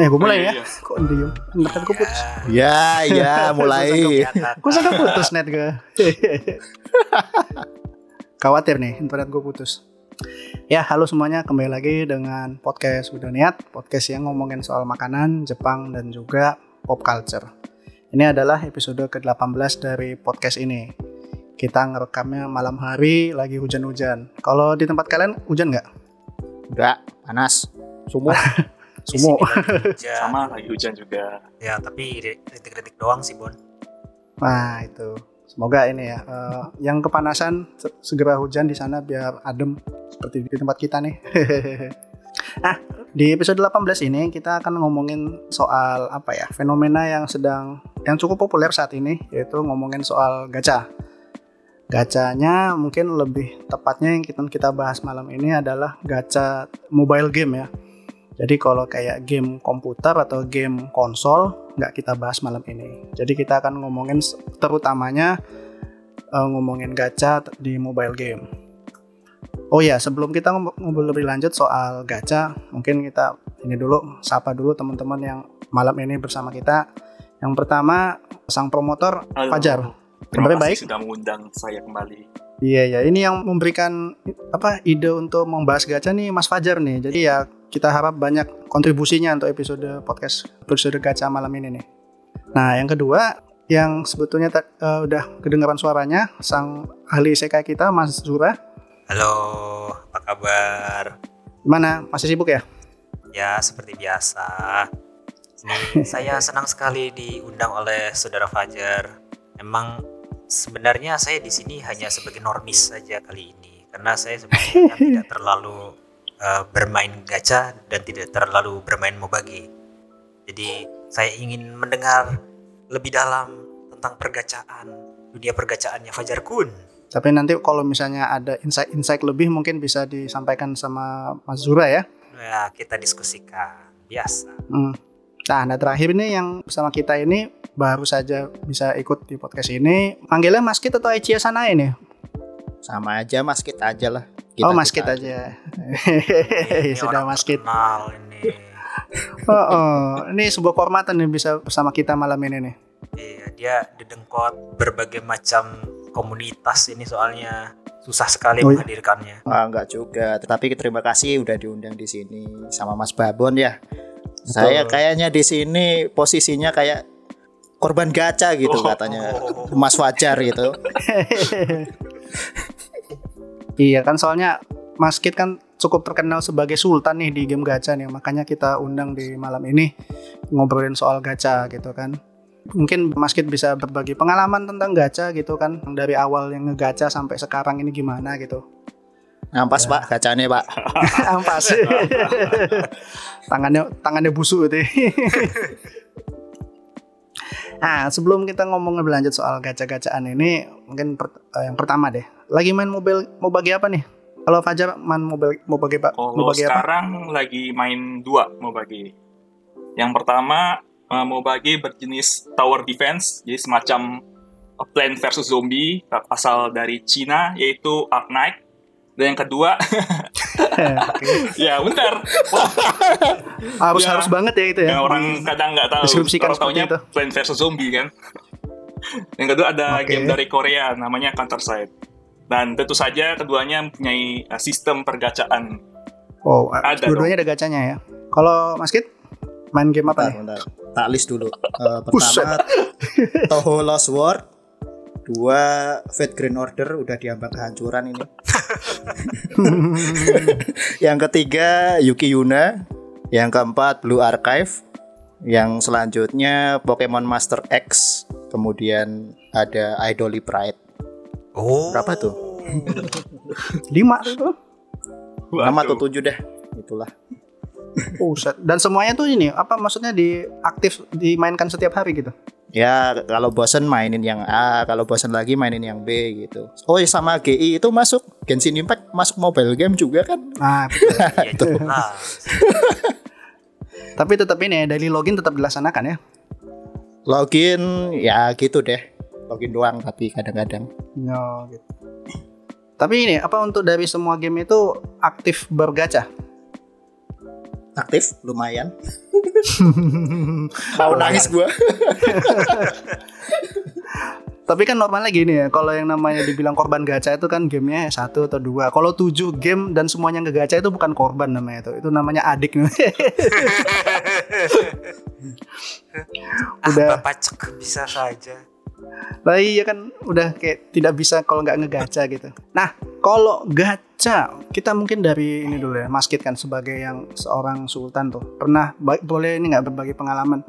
Eh, gue mulai iya, ya. iya. Kok diem? Internet gue putus. Ya, ya, mulai. Gue sangka putus net gue. Khawatir nih, internet gue putus. Ya, halo semuanya. Kembali lagi dengan podcast Udah Niat. Podcast yang ngomongin soal makanan, Jepang, dan juga pop culture. Ini adalah episode ke-18 dari podcast ini. Kita ngerekamnya malam hari, lagi hujan-hujan. Kalau di tempat kalian hujan nggak? Enggak, panas. Sumur. Hujan. Sama lagi hujan juga. Ya, tapi kritik-kritik doang sih, Bon. Nah, itu. Semoga ini ya, eh, yang kepanasan se- segera hujan di sana biar adem seperti di tempat kita nih. nah, di episode 18 ini kita akan ngomongin soal apa ya? Fenomena yang sedang yang cukup populer saat ini yaitu ngomongin soal gacha. Gacanya mungkin lebih tepatnya yang kita kita bahas malam ini adalah gacha mobile game ya. Jadi kalau kayak game komputer atau game konsol nggak kita bahas malam ini. Jadi kita akan ngomongin terutamanya eh, ngomongin gacha di mobile game. Oh ya, sebelum kita ngob- ngobrol lebih lanjut soal gacha, mungkin kita ini dulu sapa dulu teman-teman yang malam ini bersama kita. Yang pertama sang promotor Halo. Fajar. Terima Kabarnya kasih baik? sudah mengundang saya kembali. Iya ya, ini yang memberikan apa ide untuk membahas gacha nih Mas Fajar nih. Jadi ya kita harap banyak kontribusinya untuk episode podcast episode gacha malam ini nih. Nah, yang kedua yang sebetulnya eh, udah kedengaran suaranya sang ahli isekai kita Mas Zura. Halo, apa kabar? Gimana? Masih sibuk ya? Ya, seperti biasa. Ini saya senang sekali diundang oleh Saudara Fajar. Emang sebenarnya saya di sini hanya sebagai normis saja kali ini karena saya sebenarnya tidak terlalu eh, bermain gacha dan tidak terlalu bermain mobage. Jadi saya ingin mendengar lebih dalam tentang pergacaan, dunia pergacaannya Fajar Kun. Tapi nanti kalau misalnya ada insight-insight lebih mungkin bisa disampaikan sama Mas Zura ya. Ya, kita diskusikan. Biasa. Hmm. Nah, nah terakhir ini yang bersama kita ini baru saja bisa ikut di podcast ini. Panggilnya Mas Kit atau Aichia Sanae nih? Sama aja, Mas Kit aja lah. Oh, Mas Kit aja. Ini Sudah orang Mas Kit. terkenal ini. Oh, oh. ini sebuah kehormatan nih bisa bersama kita malam ini nih. Iya, dia didengkot berbagai macam komunitas ini soalnya susah sekali Oh, iya. menghadirkannya. Ah, enggak juga. Tetapi terima kasih udah diundang di sini sama Mas Babon ya. Saya kayaknya di sini posisinya kayak korban gacha gitu Oh. katanya. Mas Fajar gitu. Iya kan soalnya Mas Kit kan cukup terkenal sebagai sultan nih di game gacha nih. Makanya kita undang di malam ini ngobrolin soal gacha gitu kan. Mungkin Mas Kit bisa berbagi pengalaman tentang gacha gitu kan. Dari awal yang ngegacha sampai sekarang ini gimana gitu. Nampas Pak gacanya Pak. Ampas. tangannya tangannya busuk itu. nah, sebelum kita ngomong lebih lanjut soal gacha-gacaan ini, mungkin per- eh, yang pertama deh. Lagi main mobil mau bagi apa nih? Kalau Fajar main mobil mau bagi apa? Mau Kalau bagi apa? sekarang lagi main dua mau bagi. Yang pertama eh, mau bagi berjenis tower defense, jadi semacam Plant versus Zombie asal dari Cina yaitu Ark Knight. Dan yang kedua, ya bentar, Harus Ya. harus banget ya itu ya. yang orang kadang nggak tahu. Deskripsikan taunya itu. Plant versus Zombie kan. Yang kedua ada Oke. game dari Korea namanya Counter Strike. Dan tentu saja keduanya mempunyai eh, sistem pergacaan. Oh, Ada dua-duanya ada gacanya ya. Kalau Mas Kit main game apa Bentar, nih? bentar. Tak list dulu. Eh, Buset. pertama Toho Lost World. Dua Fate Grand Order udah diambang kehancuran ini. Yang ketiga Yuki Yuna. Yang keempat Blue Archive. Yang selanjutnya Pokemon Master X. Kemudian ada Idoli Pride. Oh. Berapa tuh? Lima tuh. Atau tujuh deh. Itulah. Buset. Dan semuanya tuh ini apa maksudnya di aktif dimainkan setiap hari gitu? Ya kalau bosen mainin yang A, kalau bosen lagi mainin yang B gitu. Oh ya sama GI itu masuk Genshin Impact masuk mobile game juga kan? Nah, betul. Ya jelas. tapi tetap ini ya, daily login tetap dilaksanakan ya. Login ya gitu deh. Login doang tapi kadang-kadang. Ya, gitu. Tapi ini apa untuk dari semua game itu aktif bergacha? aktif lumayan. Mau nangis gua. Tapi kan normalnya gini ya, kalau yang namanya dibilang korban gacha itu kan gamenya satu atau dua. Kalau tujuh game dan semuanya ngegacha itu bukan korban namanya itu, itu namanya adik. Ah, Udah. Bapak cek bisa saja. Lah iya kan udah kayak tidak bisa kalau nggak ngegacha gitu. Nah kalau gacha kita mungkin dari ini dulu ya, Mas Kit kan sebagai yang seorang sultan tuh pernah boleh ini nggak berbagi pengalaman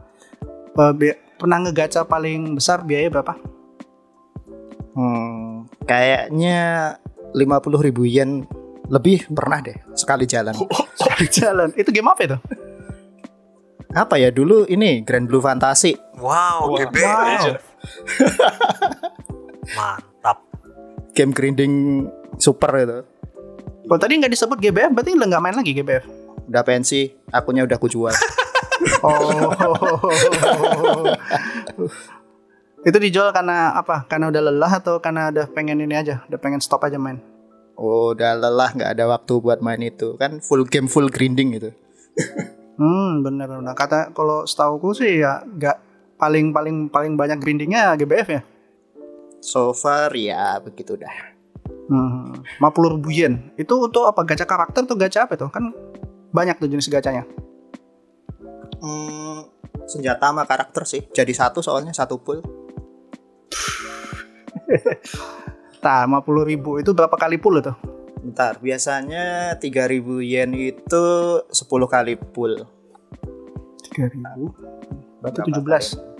pernah ngegacha paling besar biaya berapa? Hmm, kayaknya 50 ribu yen lebih pernah deh sekali jalan. Sekali jalan itu game apa itu? Apa ya dulu ini Grand Blue Fantasy. Wow, gede. wow. Mantap. Game grinding super itu. Kalau tadi nggak disebut GBF berarti udah nggak main lagi GBF. Udah pensi, akunnya udah ku jual. Oh. itu dijual karena apa? Karena udah lelah atau karena udah pengen ini aja, udah pengen stop aja main. Oh, udah lelah nggak ada waktu buat main itu. Kan full game full grinding gitu. Hmm, bener bener. Kata kalau setauku sih ya nggak paling paling paling banyak grindingnya GBF ya. So far ya begitu dah. Hmm, 50 ribu yen. Itu untuk apa? Gacha karakter atau gacha apa itu? Kan banyak tuh jenis gacanya. Hmm, senjata sama karakter sih. Jadi satu soalnya satu pool. Nah, 50 ribu itu berapa kali full itu? Bentar, biasanya 3000 yen itu 10 kali pool. 3 ribu. Berarti Berapa 17. 17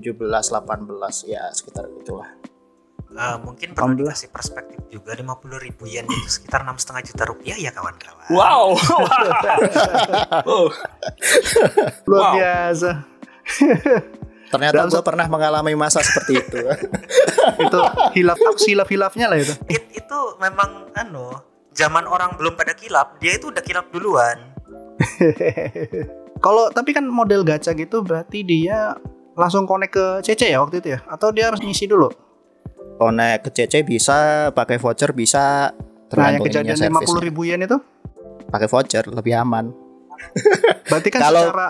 18 ya sekitar itulah. Eh, mungkin perlu 18. dikasih perspektif juga 50 ribu yen itu sekitar enam setengah juta rupiah ya kawan-kawan. Wow. oh. Luar Wow. biasa. Ternyata gue pernah mengalami masa seperti itu. itu hilaf hilaf hilafnya lah itu. It, itu memang anu zaman orang belum pada kilap dia itu udah kilap duluan. Kalau tapi kan model gacha gitu berarti dia langsung connect ke CC ya waktu itu ya? Atau dia harus ngisi dulu? Connect ke CC bisa, pakai voucher bisa. Nah, yang kejadian 50 servisnya. ribu yen itu? Pakai voucher lebih aman. Berarti kan Kalau- secara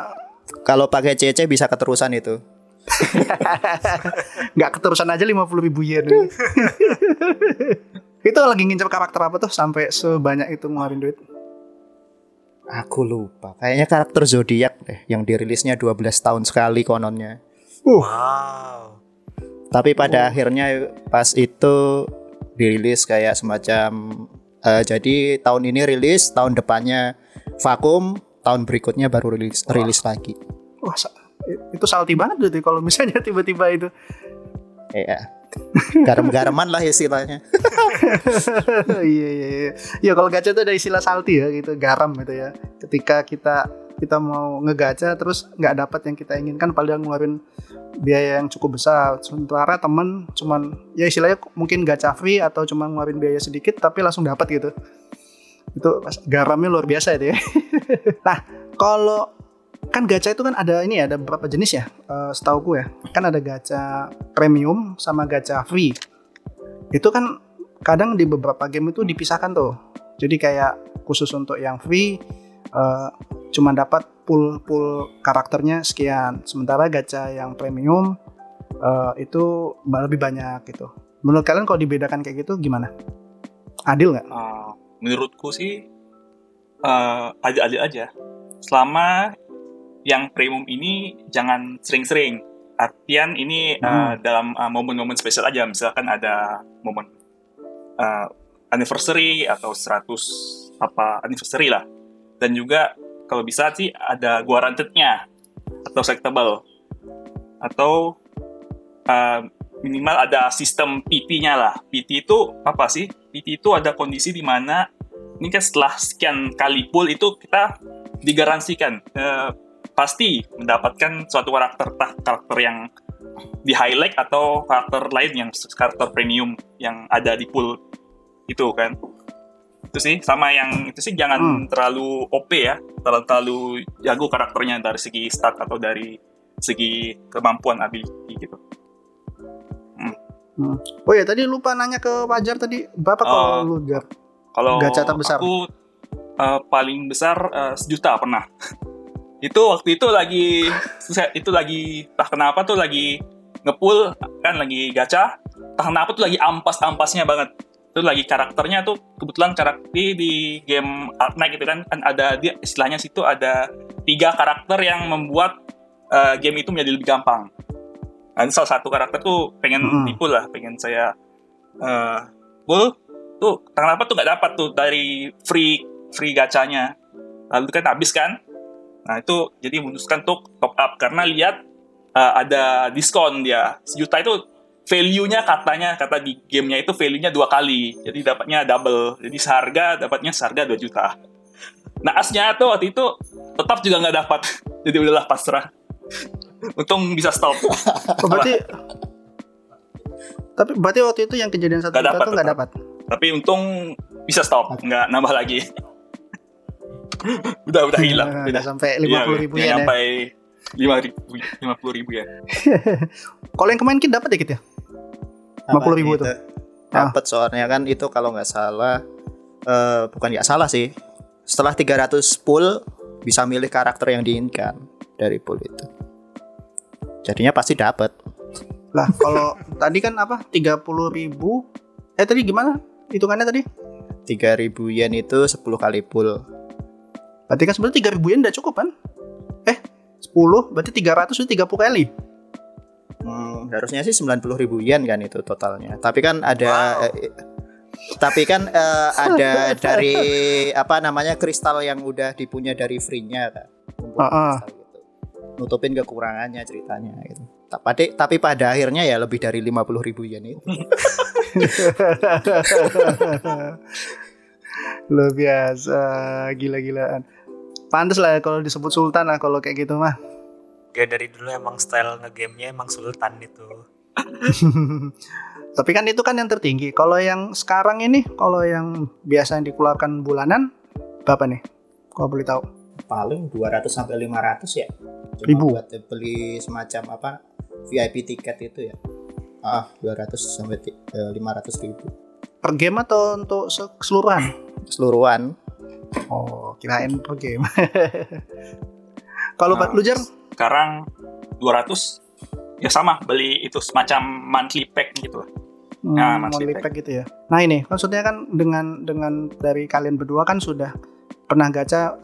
Kalau pakai CC bisa keterusan itu. nggak keterusan aja 50 ribu yen. itu lagi ngincer karakter apa tuh sampai sebanyak itu ngeluarin duit? Aku lupa. Kayaknya karakter zodiak deh yang dirilisnya 12 tahun sekali kononnya. Wow. Tapi pada akhirnya pas itu dirilis kayak semacam eh, jadi tahun ini rilis, tahun depannya vakum, tahun berikutnya baru rilis rilis lagi. Wah, itu salty banget berarti kalau misalnya tiba-tiba itu. Iya. Garam-garaman lah istilahnya. iya iya iya. Ya kalau gacha itu ada istilah salty ya gitu, garam gitu ya. Ketika kita kita mau ngegacha terus nggak dapat yang kita inginkan padahal ngeluarin biaya yang cukup besar. Sementara temen cuman ya istilahnya mungkin gacha free atau cuma ngeluarin biaya sedikit tapi langsung dapat gitu. Itu garamnya luar biasa itu ya. nah, kalau kan gacha itu kan ada ini ya, ada beberapa jenis ya. Eh setauku ya. Kan ada gacha premium sama gacha free. Itu kan kadang di beberapa game itu dipisahkan tuh. Jadi kayak khusus untuk yang free eh, cuma dapat pool pool karakternya sekian. Sementara gacha yang premium eh, itu lebih banyak gitu. Menurut kalian kalau dibedakan kayak gitu gimana? Adil nggak? Uh, menurutku sih uh, adil-adil aja. Selama yang premium ini jangan sering-sering. Artian ini uh, dalam uh, momen-momen spesial aja. Misalkan ada momen uh, anniversary atau 100 apa anniversary lah. Dan juga kalau bisa sih ada guaranteed-nya atau selectable. Atau uh, minimal ada sistem PT-nya lah. PT itu apa sih? PT itu ada kondisi di mana ini kan setelah sekian kali pull itu kita digaransikan eh, pasti mendapatkan suatu karakter tah karakter yang di highlight atau karakter lain yang karakter premium yang ada di pool itu kan itu sih sama yang itu sih jangan Hmm. terlalu OP ya terlalu terlalu jago karakternya dari segi stat atau dari segi kemampuan ability gitu Oh ya tadi lupa nanya ke Fajar tadi berapa kalau Oh. lu? Kalau Gacha terbesar. aku eh, paling besar eh, sejuta pernah. itu waktu itu lagi itu lagi tak kenapa tuh lagi ngepull kan lagi gacha, tak kenapa tuh lagi ampas-ampasnya banget. Itu lagi karakternya tuh kebetulan karakter di, di game Knight gitu kan kan ada dia istilahnya situ ada tiga karakter yang membuat eh, game itu menjadi lebih gampang. Nah, salah satu karakter tuh pengen Mm-mm. tipu lah, pengen saya eh bull tuh kenapa tuh nggak dapat tuh dari free free gacanya. Lalu kan habis kan? Nah itu jadi memutuskan untuk top up. Karena lihat eh, ada diskon dia. Sejuta itu value-nya katanya kata di gamenya itu value-nya dua kali. Jadi dapatnya double. Jadi seharga dapatnya seharga 2 juta. Nah asnya tuh waktu itu tetap juga nggak dapat. Jadi udahlah pasrah. Untung bisa stop. Oh, berarti tapi berarti waktu itu yang kejadian satu juta dapat, tuh nggak dapat. tapi untung bisa stop nggak nambah lagi. Udah udah hilang udah sampai lima puluh ribu Iya, ya. deh. sampai lima ribu lima puluh ribu ya Kalau yang kemarin kita dapat dikit ya. 50 ribu tuh. Dapat soalnya kan itu kalau nggak salah eh bukan nggak salah sih. Setelah 300 pull bisa milih karakter yang diinginkan dari pull itu. Jadinya pasti dapat. Lah kalau tadi kan apa? 30 ribu. Eh tadi gimana? Hitungannya tadi? 3000 yen itu 10 kali pull. Berarti kan sebenarnya 3000 yen udah cukup kan? Eh 10 berarti 300 itu 30 kali. Hmm, harusnya sih 90 ribu yen kan itu totalnya. Tapi kan ada eh, tapi kan eh, ada dari apa namanya kristal yang udah dipunya dari free-nya kan. Ah. kristal gitu. Nutupin kekurangannya ceritanya gitu. Tapi tapi pada akhirnya ya lebih dari 50 ribu yen itu. Luar biasa, gila-gilaan. Pantes lah ya kalau disebut sultan lah kalau kayak gitu mah. Dia dari dulu emang style ngegamenya emang sultan itu. Tapi kan itu kan yang tertinggi. Kalau yang sekarang ini, kalau yang biasa yang dikeluarkan bulanan, berapa nih? Kalau boleh tahu. Paling 200 sampai 500 ya. Cuma Ribu? buat beli semacam apa VIP tiket itu ya. Ah, 200 sampai ti- eh, 500 ribu. Per game atau untuk se- keseluruhan? Keseluruhan Oh, kirain per game. Kalau Nah, lu Jar? sekarang 200 ya sama beli itu semacam monthly pack gitu lah Nah, Hmm, monthly monthly pack gitu ya. Nah ini maksudnya kan dengan dengan dari kalian berdua kan sudah pernah gacha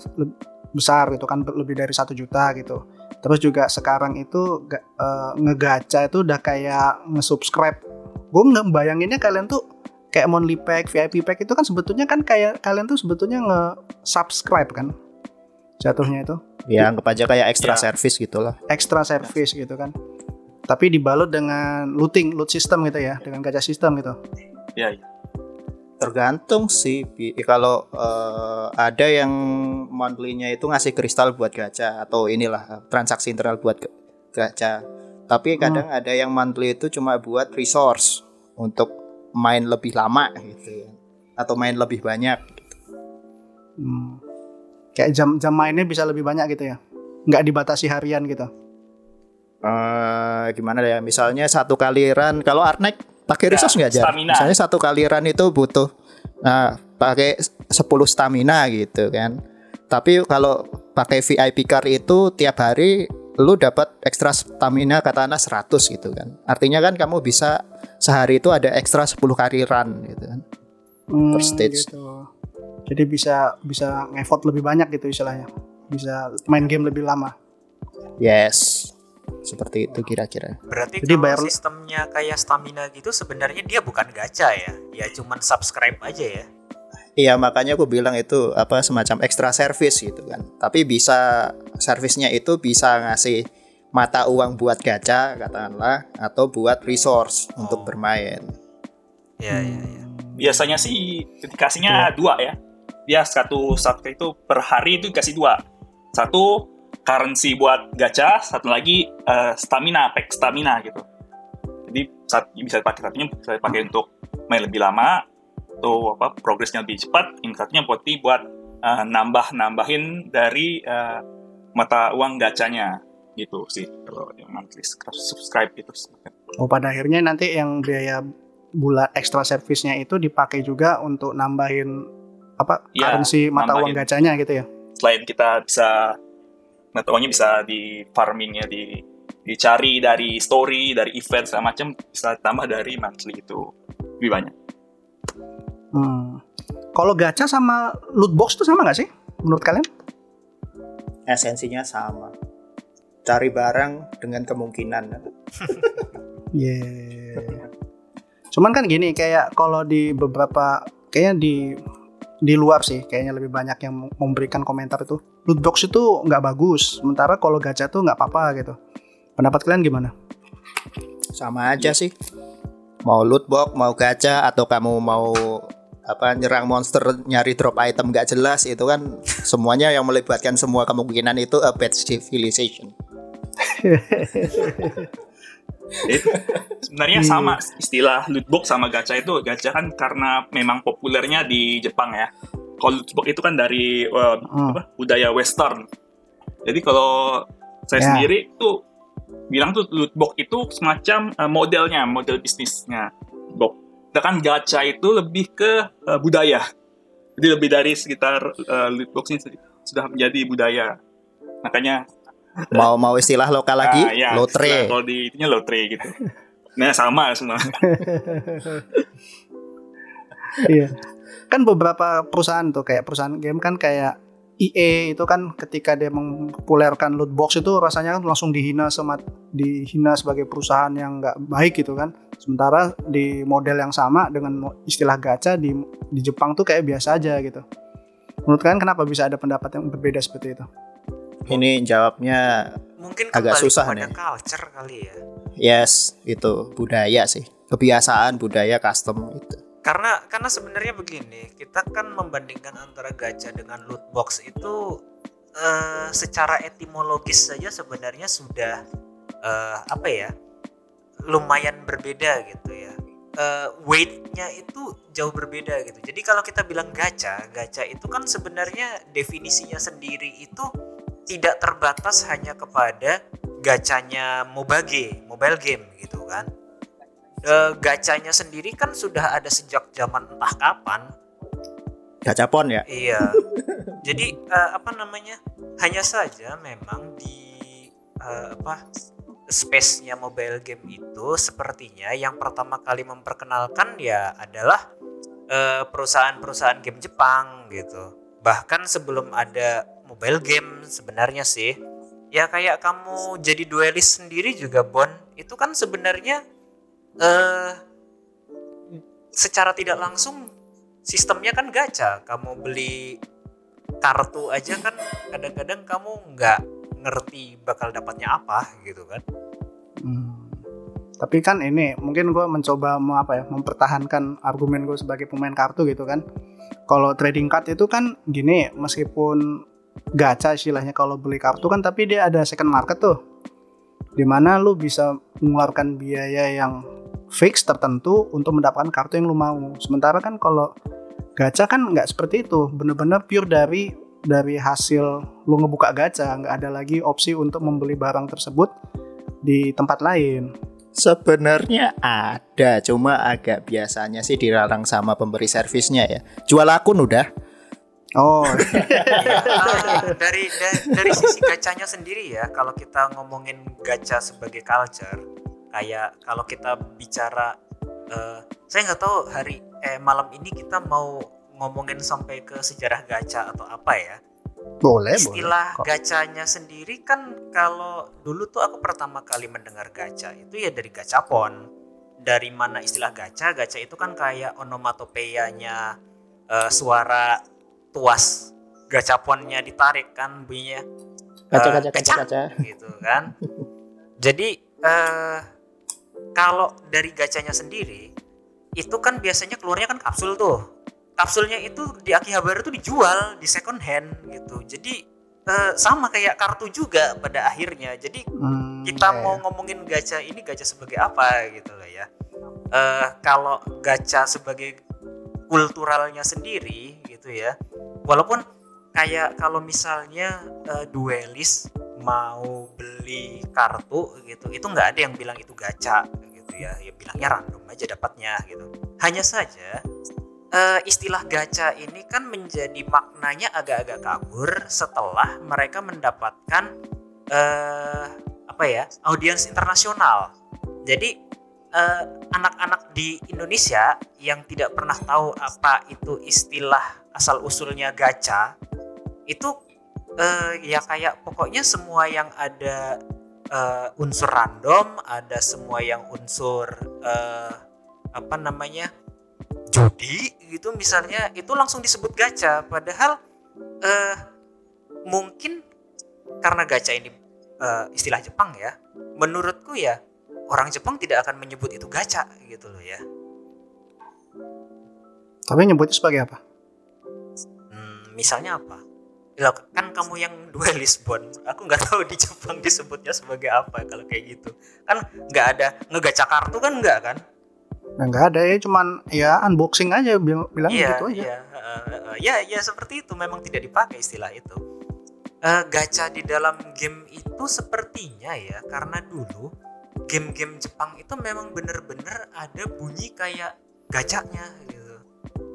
besar gitu kan lebih dari satu juta gitu. Terus juga sekarang itu eh, ngegacha itu udah kayak nge-subscribe. Gue nggak bayanginnya kalian tuh kayak monthly pack, VIP pack itu kan sebetulnya kan kayak kalian tuh sebetulnya nge-subscribe kan jatuhnya itu ya anggap aja kayak extra Ya. service gitu lah. extra service gitu kan. Tapi dibalut dengan looting, loot system gitu ya, dengan gacha system gitu. ya, ya. Tergantung sih Bi. kalau eh, ada yang monthly-nya itu ngasih kristal buat gacha atau inilah transaksi internal buat gacha. Tapi kadang ada yang monthly itu cuma buat resource untuk main lebih lama gitu ya. Atau main lebih banyak gitu. Hmm. Kayak jam jam mainnya bisa lebih banyak gitu ya. Nggak dibatasi harian gitu. Eh gimana ya? Misalnya satu kali run kalau Arnek pakai Ya, resource nggak Jar? stamina. Misalnya satu kali run itu butuh nah pakai 10 stamina gitu kan. Tapi kalau pakai VIP card itu tiap hari lu dapat ekstra stamina katana 100 gitu kan. Artinya kan kamu bisa sehari itu ada ekstra 10 kali run gitu kan. Hmm, Per stage. gitu. Jadi bisa bisa ngeffort lebih banyak gitu istilahnya. Bisa main game lebih lama. Yes. Seperti itu kira-kira. Berarti Jadi kalau bayar- sistemnya kayak stamina gitu sebenarnya dia bukan gacha ya. Ya cuman subscribe aja ya. Iya makanya aku bilang itu apa semacam extra service gitu kan. Tapi bisa servisnya itu bisa ngasih mata uang buat gacha katakanlah atau buat resource untuk Oh. bermain. Ya ya ya. biasanya sih dikasihnya dua ya dia satu satu itu per hari itu dikasih dua satu currency buat gacha satu lagi eh, stamina pack stamina gitu jadi saat bisa dipakai satunya bisa dipakai untuk main lebih lama atau apa progresnya lebih cepat yang satunya buat buat eh, nambah nambahin dari eh, mata uang gacanya gitu sih kalau yang monthly subscribe gitu Oh pada akhirnya nanti yang biaya bulan extra service-nya itu dipakai juga untuk nambahin apa Iya, currency mata uang nambahin. gacanya gitu ya. Selain kita bisa mata uangnya bisa di farming ya di dicari dari story, dari event segala macam bisa tambah dari monthly itu lebih banyak. Hmm. Kalau gacha sama loot box itu sama nggak sih menurut kalian? Esensinya sama. Cari barang dengan kemungkinan. Yeah. Cuman kan gini kayak kalau di beberapa kayaknya di di luar sih kayaknya lebih banyak yang memberikan komentar itu loot box itu nggak bagus sementara kalau gacha tuh nggak apa-apa gitu pendapat kalian gimana Sama aja sih. Mau loot box, mau gacha atau kamu mau apa nyerang monster nyari drop item gak jelas itu kan semuanya yang melibatkan semua kemungkinan itu a bad civilization. Itu sebenarnya Iya. sama istilah loot box sama gacha itu gacha kan karena memang populernya di Jepang ya. Kalau loot box itu kan dari uh, Hmm. apa, budaya western. Jadi kalau saya Ya. sendiri tuh bilang tuh loot box itu semacam uh, modelnya, model bisnisnya. Box. Sedangkan gacha itu lebih ke uh, budaya. Jadi lebih dari sekitar uh, loot box ini sudah menjadi budaya. Makanya Mau mau istilah lokal lagi, ah, ya, lotre. Kalau di itunya lotre gitu. Nah sama semua. iya kan beberapa perusahaan tuh kayak perusahaan game kan kayak EA itu kan ketika dia mempopulerkan loot box itu rasanya kan langsung dihina semat dihina sebagai perusahaan yang nggak baik gitu kan sementara di model yang sama dengan istilah gacha di di Jepang tuh kayak biasa aja gitu menurut kalian kenapa bisa ada pendapat yang berbeda seperti itu Ini jawabnya Mungkin Agak susah nih. culture kali ya. yes, itu budaya sih. Kebiasaan, budaya, custom itu. Karena karena sebenarnya begini, kita kan membandingkan antara gacha dengan loot box itu eh, secara etimologis saja sebenarnya sudah eh, apa ya lumayan berbeda gitu ya. Eh, weight-nya itu jauh berbeda gitu. Jadi kalau kita bilang gacha, gacha itu kan sebenarnya definisinya sendiri itu tidak terbatas hanya kepada gacanya mobage, mobile game gitu kan eh, gacanya sendiri kan sudah ada sejak zaman entah kapan. Gacapon ya. Iya. Jadi eh, apa namanya? Hanya saja memang di eh, apa space-nya mobile game itu sepertinya yang pertama kali memperkenalkan ya adalah perusahaan-perusahaan game Jepang gitu. Bahkan sebelum ada mobile game sebenarnya sih ya kayak kamu jadi duelis sendiri juga Bon itu kan sebenarnya eh secara tidak langsung sistemnya kan gacha kamu beli kartu aja kan kadang-kadang kamu nggak ngerti bakal dapatnya apa gitu kan Hmm. Tapi kan ini mungkin gue mencoba mau apa ya mempertahankan argumen gue sebagai pemain kartu gitu kan. Kalau trading card itu kan gini meskipun gacha istilahnya kalau beli kartu kan tapi dia ada second market tuh. Di mana lu bisa mengeluarkan biaya yang fix tertentu untuk mendapatkan kartu yang lu mau. Sementara kan kalau gacha kan nggak seperti itu, bener-bener pure dari dari hasil lu ngebuka gacha, nggak ada lagi opsi untuk membeli barang tersebut di tempat lain. Sebenarnya ada, cuma agak biasanya sih dilarang sama pemberi servisnya ya. Jual akun udah. Oh, Ah, dari da- dari sisi gacanya sendiri ya kalau kita ngomongin gacha sebagai culture kayak kalau kita bicara eh, saya nggak tahu hari eh malam ini kita mau ngomongin sampai ke sejarah gacha atau apa ya boleh, istilah boleh. Gacanya sendiri kan kalau dulu tuh aku pertama kali mendengar gacha itu ya dari gacapon dari mana istilah gacha gacha itu kan kayak onomatopeyanya eh, suara tuas gacaponnya ditarik kan bunyinya Kaca kaca kaca kecak. kaca. gitu kan jadi eh kalau dari gacanya sendiri itu kan biasanya keluarnya kan kapsul tuh. Kapsulnya itu di Akihabara tuh dijual di second hand gitu. Jadi eh, sama kayak kartu juga pada akhirnya. Jadi Hmm, kita ya, mau ya. ngomongin gacha ini gacha sebagai apa gitu loh ya. Eh kalau gacha sebagai kulturalnya sendiri gitu ya. Walaupun kayak kalau misalnya eh, duelis mau beli kartu gitu itu nggak ada yang bilang itu gacha gitu ya ya bilangnya random aja dapatnya gitu hanya saja eh, istilah gacha ini kan menjadi maknanya agak-agak kabur setelah mereka mendapatkan eh, apa ya audiens internasional. Jadi eh, anak-anak di Indonesia yang tidak pernah tahu apa itu istilah asal usulnya gacha itu eh, ya kayak pokoknya semua yang ada eh, unsur random, ada semua yang unsur eh, apa namanya judi gitu misalnya itu langsung disebut gacha. Padahal eh mungkin karena gacha ini eh, istilah Jepang ya menurutku ya orang Jepang tidak akan menyebut itu gacha gitu loh ya. Tapi nyebutnya sebagai apa? Hmm, misalnya apa Kan kamu yang duelis Bon aku nggak tahu di Jepang disebutnya sebagai apa kalau kayak gitu kan nggak ada ngegacha kartu kan nggak kan Nah, nggak ada ya, cuman ya unboxing aja bilang, Iya, gitu aja. iya, uh, uh, ya, ya seperti itu. Memang tidak dipakai istilah itu. Eh, gacha di dalam game itu sepertinya ya, karena dulu game-game Jepang itu memang bener-bener ada bunyi kayak gacanya gitu.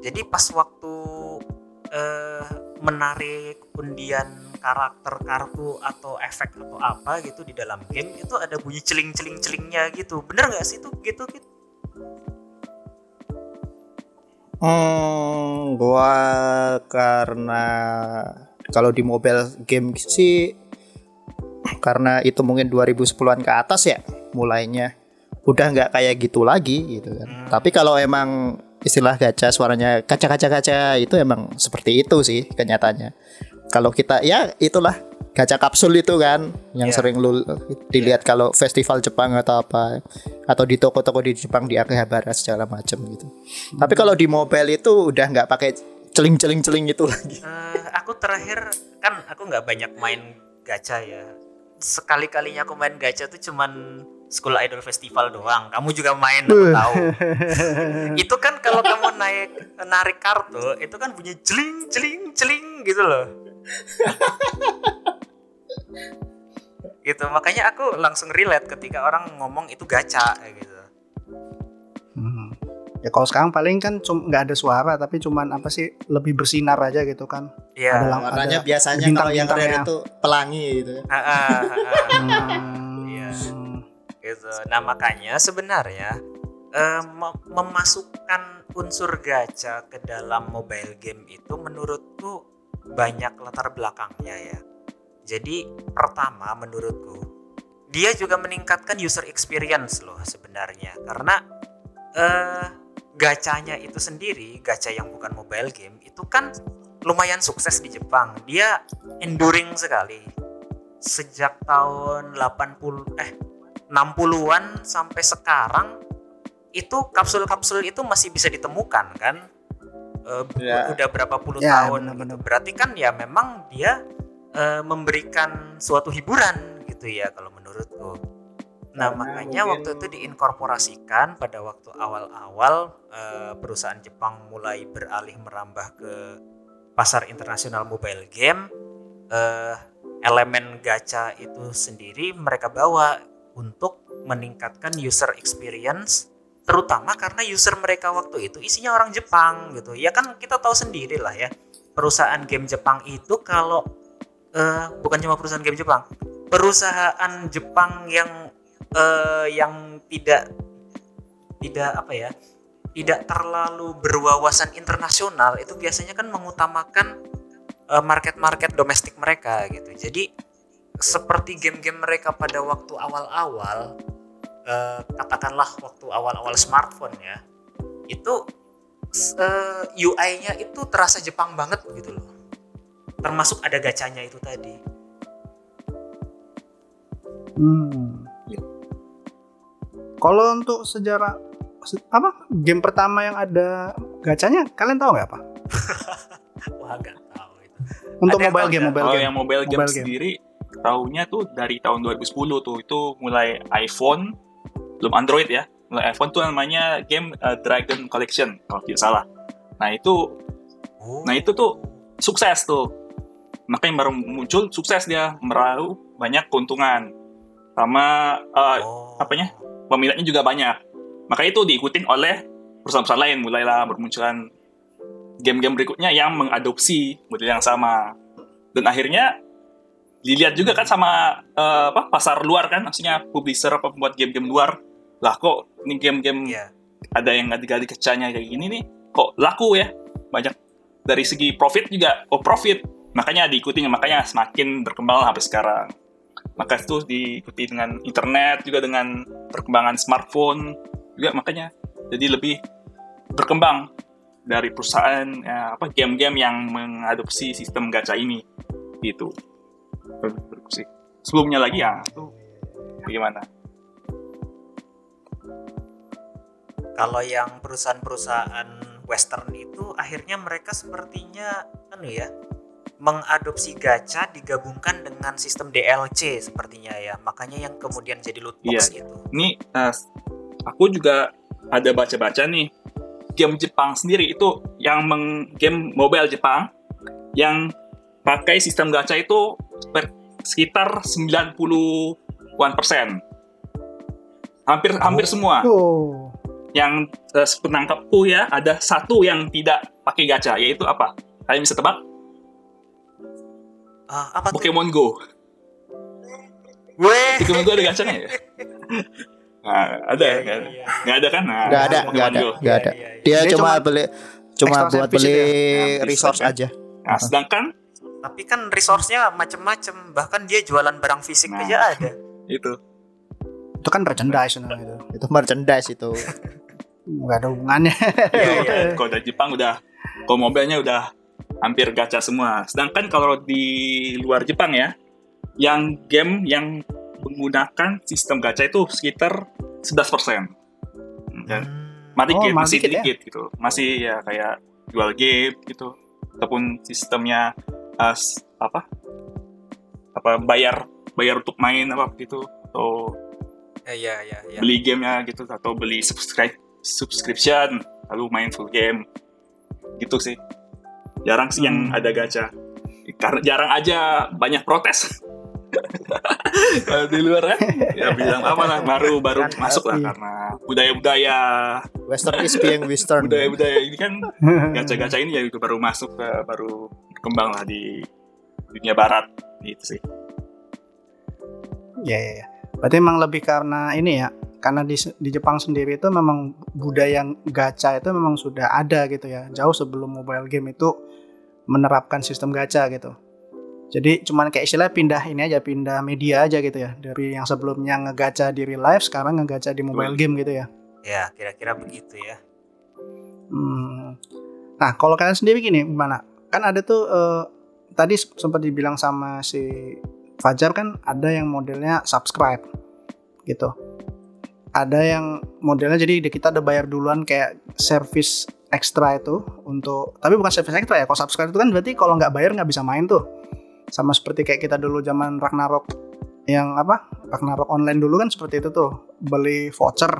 Jadi pas waktu eh menarik undian karakter kartu atau efek atau apa gitu di dalam game itu ada bunyi celing-celing-celingnya gitu. Bener nggak sih itu gitu gitu? Hmm, gua karena kalau di mobile game sih karena itu mungkin 2010-an ke atas ya mulainya udah nggak kayak gitu lagi gitu kan. Hmm. Tapi kalau emang istilah gacha suaranya kaca-kaca-kaca itu emang seperti itu sih kenyataannya. Kalau kita ya itulah gacha kapsul itu kan yang Iya. sering lu dilihat kalau festival Jepang atau apa atau di toko-toko di Jepang di Akihabara segala macam gitu. Tapi kalau di mobile itu udah nggak pakai celing-celing-celing itu lagi. Eh, aku terakhir kan aku nggak banyak main gacha ya. Sekali kalinya aku main gacha tuh cuman School Idol Festival doang. Kamu juga main aku tahu. itu kan kalau kamu naik narik kartu itu kan bunyi celing celing celing gitu loh. gitu makanya aku langsung relate ketika orang ngomong itu gacha kayak gitu. Hmm. Ya kalau sekarang paling kan nggak ada suara tapi cuman apa sih lebih bersinar aja gitu kan. Iya. Ada Warnanya ada biasanya kalau yang rare itu pelangi gitu. Ah, ah, ah, ah. Hmm. Iya. Gitu. Nah makanya sebenarnya eh, mem- memasukkan unsur gacha ke dalam mobile game itu menurutku banyak latar belakangnya ya. Jadi pertama menurutku dia juga meningkatkan user experience loh sebenarnya karena eh gacanya itu sendiri gacha yang bukan mobile game itu kan lumayan sukses di Jepang dia enduring sekali sejak tahun 80 eh 60-an sampai sekarang itu kapsul-kapsul itu masih bisa ditemukan kan Eh, Ya. udah berapa puluh Ya, tahun benar-benar. gitu. berarti kan ya memang dia eh, memberikan suatu hiburan gitu ya kalau menurutku nah Karena makanya mungkin- waktu itu diinkorporasikan pada waktu awal-awal eh, perusahaan Jepang mulai beralih merambah ke pasar internasional mobile game eh, elemen gacha itu sendiri mereka bawa untuk meningkatkan user experience terutama karena user mereka waktu itu isinya orang Jepang gitu. Ya kan kita tahu sendiri lah ya perusahaan game Jepang itu kalau eh, bukan cuma perusahaan game Jepang perusahaan Jepang yang eh, yang tidak tidak apa ya tidak terlalu berwawasan internasional itu biasanya kan mengutamakan eh, market-market domestik mereka gitu. Jadi seperti game-game mereka pada waktu awal-awal eh, katakanlah waktu awal-awal smartphone ya itu s- eh, UI-nya itu terasa Jepang banget gitu loh termasuk ada gacanya itu tadi Hmm. Kalau untuk sejarah se- apa game pertama yang ada gacanya kalian tahu nggak apa? wah nggak tahu itu Untuk Ada mobile game, mobile game. yang mobile game Mobile game. sendiri tahunya tuh dari tahun 2010 tuh itu mulai iPhone belum Android ya mulai iPhone tuh namanya game uh, Dragon Collection kalau tidak salah nah itu Oh. nah itu tuh sukses tuh makanya baru muncul sukses dia meraup banyak keuntungan sama uh, Oh. apanya? peminatnya juga banyak makanya itu diikutin oleh perusahaan-perusahaan lain mulailah bermunculan game-game berikutnya yang mengadopsi model yang sama. Dan akhirnya dilihat juga kan sama eh, apa pasar luar kan, maksudnya publisher apa pembuat game-game luar. Lah kok ini game-game Iya. ada yang ganti-ganti kecanya kayak gini nih, kok laku ya? Banyak dari segi profit juga, oh profit. Makanya diikuti, makanya semakin berkembang sampai sekarang. Maka itu diikuti dengan internet juga dengan perkembangan smartphone juga makanya jadi lebih berkembang dari perusahaan ya, apa game-game yang mengadopsi sistem gacha ini gitu. Sih. Sebelumnya lagi ya itu bagaimana? Kalau yang perusahaan-perusahaan western itu akhirnya mereka sepertinya anu ya mengadopsi gacha digabungkan dengan sistem DLC sepertinya ya. Makanya yang kemudian jadi loot box Iya. itu. Ini eh, aku juga ada baca-baca nih game Jepang sendiri itu yang meng game mobile Jepang yang pakai sistem gacha itu sekitar 90-an persen. Hampir hampir semua. Oh. Yang eh, penangkapku ya ada satu yang tidak pakai gacha yaitu apa? Kalian bisa tebak? Ah, apa tuh? Pokemon Go. Weh. Pokemon Go ada gacanya ya? Nah, ada kan? iya, iya. Nggak ada kan? Nah, Nggak ada, nggak ada, Go. nggak ada. Iya, iya, iya. Dia, Dia cuma cuma beli cuma buat beli ya? resource Nah, aja. Nah, sedangkan Tapi kan resource-nya macem-macem. Bahkan dia jualan barang fisik Nah. aja ada. itu Itu kan merchandise nah, itu. Itu merchandise itu. Nggak ada hubungannya. Iya, iya. kalau dari Jepang udah kalau mobilnya udah hampir gacha semua. Sedangkan kalau di luar Jepang ya, yang game yang menggunakan sistem gacha itu sekitar 11%. Dan Hmm. masih Oh, dikit, malah masih dikit ya? dikit gitu. Masih ya kayak jual game gitu. Ataupun sistemnya eh, s- apa? Apa bayar bayar untuk main apa gitu atau Eh, Iya, iya, iya. beli gamenya gitu atau beli subscribe subscription lalu main full game gitu sih jarang sih yang Hmm. ada gacha karena jarang aja banyak protes di luar kan ya bilang apa lah baru baru Kan, masuk lah karena budaya-budaya Western is being Western. budaya-budaya ini kan gacha-gacha ini ya itu baru masuk ke- baru berkembang lah di dunia barat gitu sih Iya, iya, iya. Berarti emang lebih karena ini ya, karena di, di Jepang sendiri itu memang budaya gacha itu memang sudah ada gitu ya, jauh sebelum mobile game itu menerapkan sistem gacha gitu. Jadi cuman kayak istilah pindah ini aja, pindah media aja gitu ya, dari yang sebelumnya ngegacha di real life, sekarang ngegacha di mobile Betul. game gitu ya. Ya, kira-kira begitu ya. Hmm. Nah, kalau kalian sendiri gini, gimana? Kan ada tuh eh, tadi sempat dibilang sama si Fajar kan ada yang modelnya subscribe gitu. Ada yang modelnya jadi di- kita ada bayar duluan kayak service ekstra itu untuk tapi bukan service ekstra ya. Kalau subscribe itu kan berarti kalau nggak bayar nggak bisa main tuh. Sama seperti kayak kita dulu zaman Ragnarok yang apa? Ragnarok online dulu kan seperti itu tuh. Beli voucher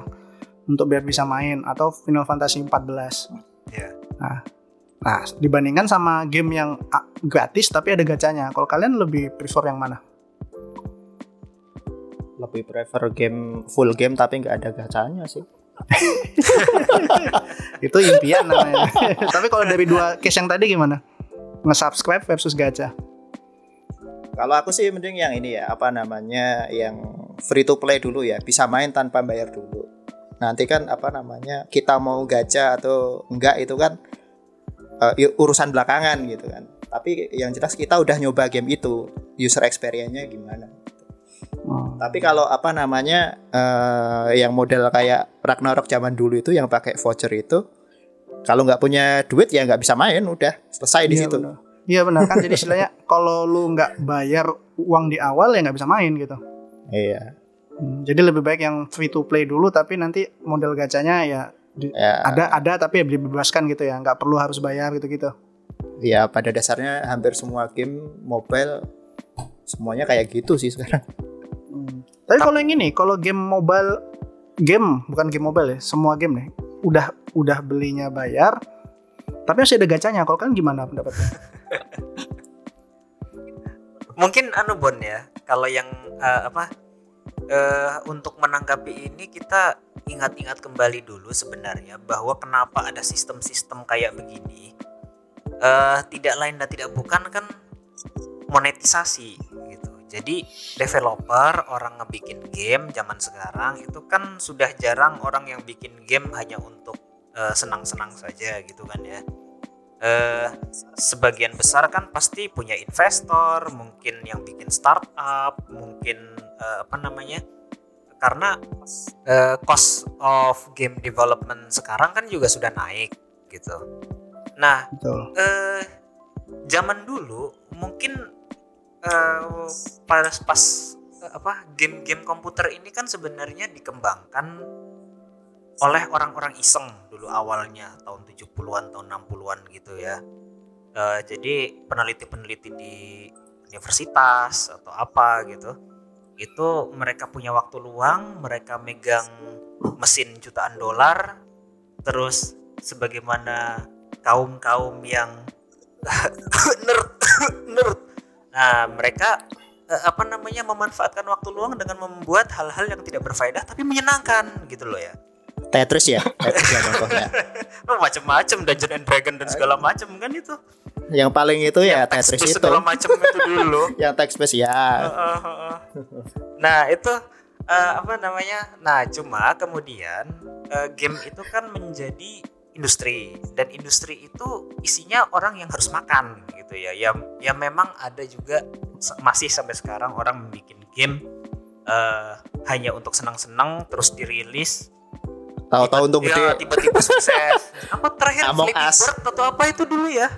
untuk biar bisa main atau Final Fantasy 14. Iya. Nah, dibandingkan sama game yang ah, gratis tapi ada gacanya. Kalau kalian lebih prefer yang mana? Lebih prefer game full game tapi nggak ada gacanya sih. Itu impian namanya. tapi kalau dari dua case yang tadi gimana? Nge-subscribe versus gacha. Kalau aku sih mending yang ini ya, apa namanya, yang free to play dulu ya, bisa main tanpa bayar dulu. Nanti kan apa namanya, kita mau gacha atau enggak itu kan i- urusan belakangan gitu kan. Tapi yang jelas kita udah nyoba game itu, user experience-nya gimana. Hmm. Tapi kalau apa namanya, eh, yang model kayak Ragnarok zaman dulu itu yang pakai voucher itu, kalau nggak punya duit ya nggak bisa main, udah selesai di Iya, situ. benar. Iya benar kan jadi istilahnya kalau lu nggak bayar uang di awal ya nggak bisa main gitu. Iya. Hmm, jadi lebih baik yang free to play dulu tapi nanti model gacanya ya di- Ya, ada ada tapi ya dibebaskan gitu ya nggak perlu harus bayar gitu gitu. ya pada dasarnya hampir semua game mobile semuanya kayak gitu sih sekarang. Hmm. Tapi kalau yang ini, kalau game mobile, game bukan game mobile ya, semua game nih, udah udah belinya bayar, tapi masih ada gacanya. Kalau kan gimana pendapatnya? Mungkin anu Bon ya, kalau yang eh, apa eh untuk menanggapi ini kita ingat-ingat kembali dulu sebenarnya bahwa kenapa ada sistem-sistem kayak begini. eh, tidak lain dan tidak bukan kan monetisasi gitu. Jadi developer orang ngebikin game zaman sekarang itu kan sudah jarang orang yang bikin game hanya untuk eh, senang-senang saja gitu kan ya. Eh, sebagian besar kan pasti punya investor, mungkin yang bikin startup, mungkin eh, apa namanya? Karena eh, cost of game development sekarang kan juga sudah naik gitu. Nah, Betul. eh zaman dulu mungkin eh pas pas apa game-game komputer ini kan sebenarnya dikembangkan oleh orang-orang iseng dulu awalnya tahun 70-an tahun 60-an gitu ya. Eh, jadi peneliti-peneliti di universitas atau apa gitu itu mereka punya waktu luang, mereka megang mesin jutaan dolar. Terus sebagaimana kaum-kaum yang nerd nerd nah mereka eh, apa namanya memanfaatkan waktu luang dengan membuat hal-hal yang tidak berfaedah tapi menyenangkan gitu loh ya Tetris ya, Tetris ya contohnya. oh, macam-macam Dungeon and Dragon dan segala macam kan itu Yang paling itu ya Yang text Tetris itu. segala macam itu dulu Yang text based ya. Heeh, heeh. nah itu eh, apa namanya nah cuma kemudian eh, game itu kan menjadi industri dan industri itu isinya orang yang harus makan gitu ya ya ya memang ada juga masih sampai sekarang orang membuat game eh, hanya untuk senang-senang terus dirilis Tahu-tahu untuk ya, gede. tiba-tiba sukses apa terakhir Among Flappy Us. Bird atau apa itu dulu ya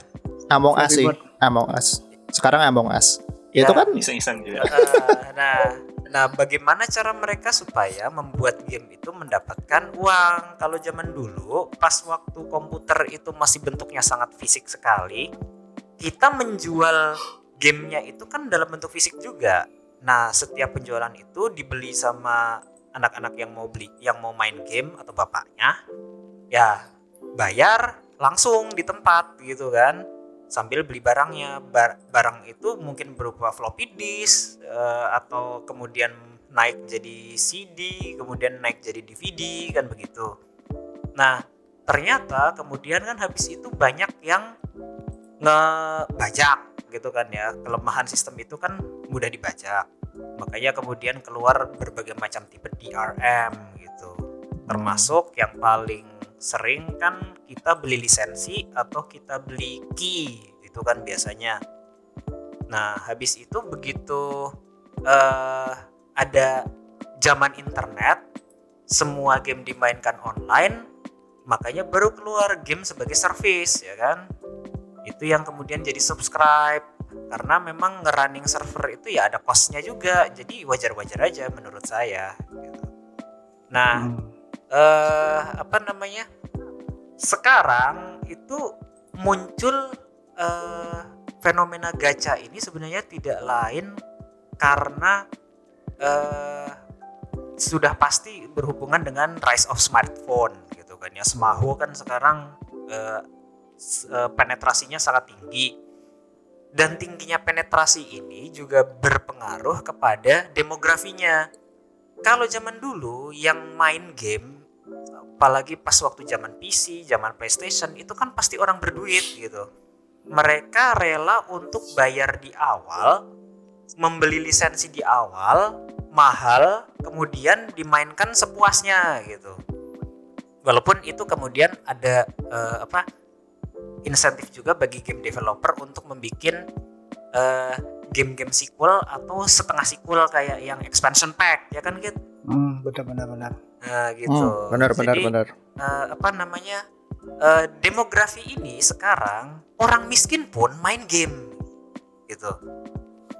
Among Us sih. Among Us. Sekarang Among Us. Ya. Itu kan iseng-iseng ya. Eh, nah, nah bagaimana cara mereka supaya membuat game itu mendapatkan uang? Kalau zaman dulu, pas waktu komputer itu masih bentuknya sangat fisik sekali, kita menjual gamenya itu kan dalam bentuk fisik juga. Nah, setiap penjualan itu dibeli sama anak-anak yang mau beli, yang mau main game atau bapaknya, ya bayar langsung di tempat gitu kan. Sambil beli barangnya. Bar- barang itu mungkin berupa floppy disk eh, atau kemudian naik jadi CD kemudian naik jadi DVD kan begitu. Nah ternyata kemudian kan habis itu banyak yang ngebajak gitu kan ya. Kelemahan sistem itu kan mudah dibajak makanya kemudian keluar berbagai macam tipe DRM gitu. Termasuk yang paling sering kan kita beli lisensi atau kita beli key itu kan biasanya. Nah habis itu begitu eh, ada zaman internet semua game dimainkan online makanya baru keluar game sebagai service ya kan? Itu yang kemudian jadi subscribe karena memang ngerunning server itu ya ada costnya juga jadi wajar-wajar aja menurut saya gitu. nah Hmm. eh apa namanya sekarang itu muncul eh, fenomena gacha ini sebenarnya tidak lain karena eh, sudah pasti berhubungan dengan rise of smartphone gitu kan ya semahu kan sekarang eh, penetrasinya sangat tinggi dan tingginya penetrasi ini juga berpengaruh kepada demografinya kalau zaman dulu yang main game apalagi pas waktu zaman PC, zaman PlayStation itu kan pasti orang berduit gitu. Mereka rela untuk bayar di awal, membeli lisensi di awal, mahal, kemudian dimainkan sepuasnya gitu. Walaupun itu kemudian ada eh, apa insentif juga bagi game developer untuk membuat eh, game-game sequel atau setengah sequel kayak yang expansion pack ya kan gitu. Hmm, benar benar benar. Nah, gitu. Hmm, benar benar Jadi, benar. eh, apa namanya eh, demografi ini sekarang orang miskin pun main game gitu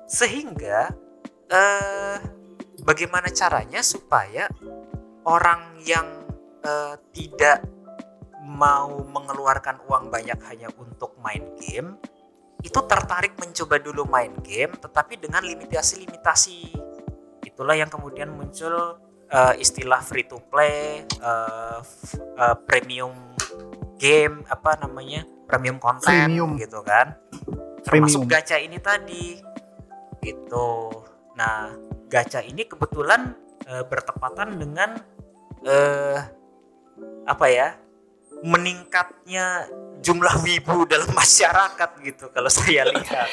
sehingga eh bagaimana caranya supaya orang yang eh, tidak mau mengeluarkan uang banyak hanya untuk main game itu tertarik mencoba dulu main game tetapi dengan limitasi-limitasi itulah yang kemudian muncul eh, istilah free to play, f- eh, premium game, apa namanya, premium content Freemium. gitu kan. Termasuk Premium. gacha ini tadi, gitu. Nah, gacha ini kebetulan eh, bertepatan dengan eh, apa ya, meningkatnya jumlah wibu dalam masyarakat gitu kalau saya lihat.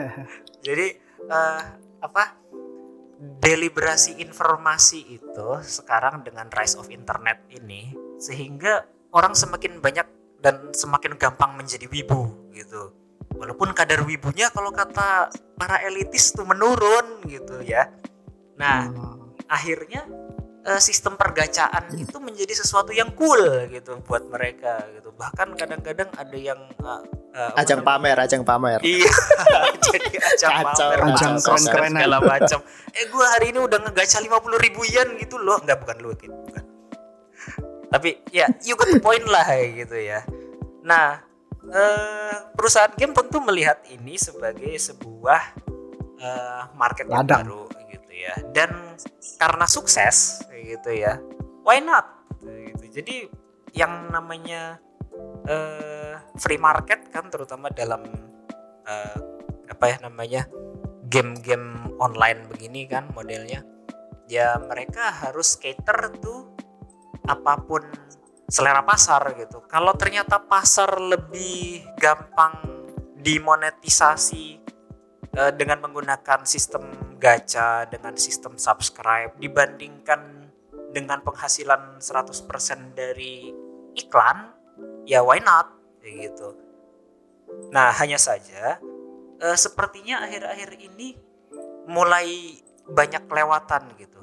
Jadi eh, apa deliberasi informasi itu sekarang dengan rise of internet ini sehingga orang semakin banyak dan semakin gampang menjadi wibu gitu. Walaupun kadar wibunya kalau kata para elitis tuh menurun gitu ya. Nah, Hmm. akhirnya eh, sistem pergacaan itu menjadi sesuatu yang cool gitu buat mereka gitu. Bahkan kadang-kadang ada yang eh, apa Ajang pamer, ajang pamer. Iya, jadi ajang Kacau, pamer, ajang keren keren-kerenan. segala macam. Eh gue hari ini udah ngegacha 50 ribu yen gitu loh. Enggak bukan lu Kit. bukan. Tapi ya you got the point lah gitu ya. Nah, eh, perusahaan game tentu melihat ini sebagai sebuah eh, market yang Ladang. baru gitu ya. Dan karena sukses gitu ya, why not? Gitu. Jadi yang namanya eh, free market kan terutama dalam eh, apa ya namanya game-game online begini kan modelnya ya mereka harus cater tuh apa pun selera pasar gitu kalau ternyata pasar lebih gampang dimonetisasi eh, dengan menggunakan sistem gacha dengan sistem subscribe dibandingkan dengan penghasilan 100% dari iklan ya why not? Gitu. Nah hanya saja eh, sepertinya akhir-akhir ini mulai banyak kelewatan gitu.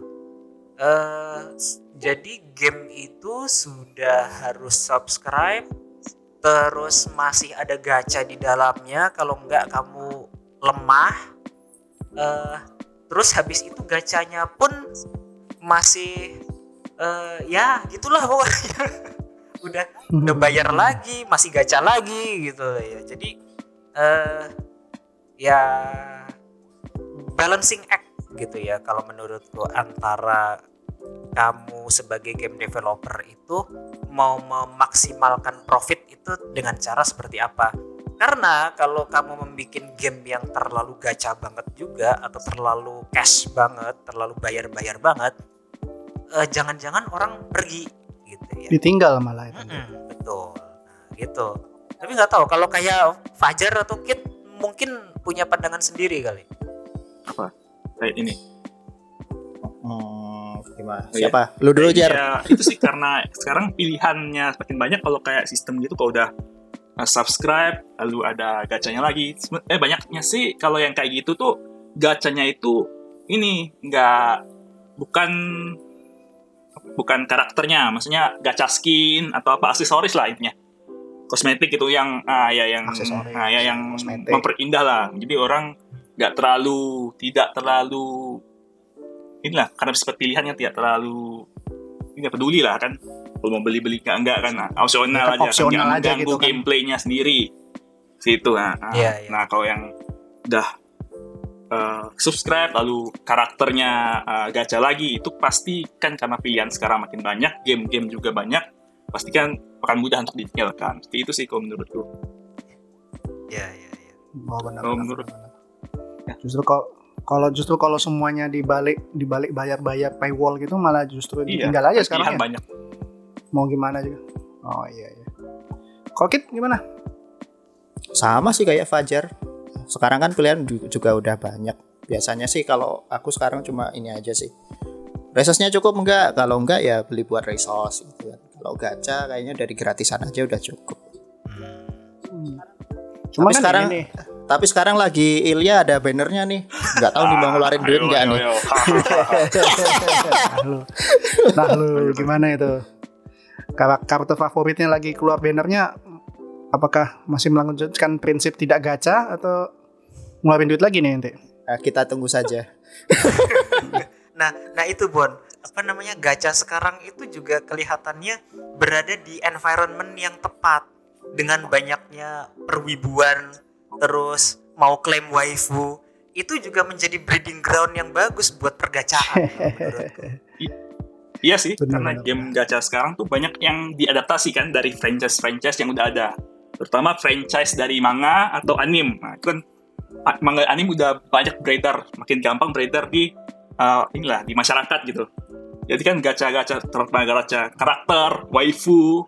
S- jadi game itu sudah harus subscribe terus masih ada gacha di dalamnya. Kalau enggak kamu lemah eh terus habis itu gacanya pun masih eh ya gitulah pokoknya. Udah udah bayar lagi masih gacha lagi gitu. Ya jadi eh ya balancing act gitu ya. Kalau menurutku antara kamu sebagai game developer itu mau memaksimalkan profit itu dengan cara seperti apa karena kalau kamu membuat game yang terlalu gacha banget juga atau terlalu cash banget terlalu bayar-bayar banget eh, jangan-jangan orang pergi gitu ya Ditinggal malah itu. Mm-mm, betul. Nah, gitu. Tapi nggak tahu kalau kayak Fajar atau Kit mungkin punya pandangan sendiri kali. Kayak ini. Hmm, gimana? Oh, iya. Siapa? Lu dulu, Jar. Ya, itu sih karena sekarang pilihannya semakin banyak kalau kayak sistem gitu kalau udah subscribe lalu ada gacanya lagi. Eh banyaknya sih kalau yang kayak gitu tuh gacanya itu ini nggak bukan bukan karakternya, maksudnya gacha skin atau apa aksesoris lah intinya. Kosmetik itu yang ah ya yang Aksesoris, ah, ya yang kosmetik. memperindah lah. Jadi orang nggak terlalu tidak terlalu inilah karena seperti pilihannya tidak terlalu tidak peduli lah kan kalau mau beli beli nggak enggak kan nah, opsional aja opsional kan, jangan aja mengganggu gitu kan. gameplaynya sendiri situ nah, nah, Iya, iya. nah kalau yang udah eh, subscribe lalu karakternya eh, gacha lagi itu pasti kan karena pilihan sekarang makin banyak game-game juga banyak pasti kan akan mudah untuk ditinggalkan seperti itu sih kalau menurutku Ya, ya, ya. Oh, benar, benar, menurut- benar. Justru kalau kalau justru kalau semuanya dibalik dibalik bayar-bayar paywall gitu malah justru Iya, ditinggal aja sekarang ya. banyak Mau gimana juga. Oh iya iya. Kalau Kit gimana? Sama sih kayak Fajar. Sekarang kan pilihan ju- juga udah banyak. Biasanya sih kalau aku sekarang cuma ini aja sih. Resource-nya cukup enggak? Kalau enggak ya beli buat resource gitu kan. Kalau gacha kayaknya dari gratisan aja udah cukup. Hmm. Cuma Tapi kan sekarang- ini nih, Tapi sekarang lagi Ilya ada bannernya nih. Enggak tahu nih mau ngeluarin duit enggak nih. nah lu, nah lu gimana itu? Kar- Kartu favoritnya lagi keluar bannernya, apakah masih melanjutkan prinsip tidak gacha atau ngeluarin duit lagi nih nanti? Nah, kita tunggu saja. Nah, nah itu Bon, apa namanya gacha sekarang itu juga kelihatannya berada di environment yang tepat dengan banyaknya perwibuan, terus mau klaim waifu, itu juga menjadi breeding ground yang bagus buat pergacaan menurutku. Iya sih, Benar, karena game gacha sekarang tuh banyak yang diadaptasi kan dari franchise-franchise yang udah ada. Terutama franchise dari manga atau anime. Nah, itu kan manga anime udah banyak beredar, makin gampang beredar di uh, inilah di masyarakat gitu. Jadi kan gacha-gacha terutama gacha karakter, waifu,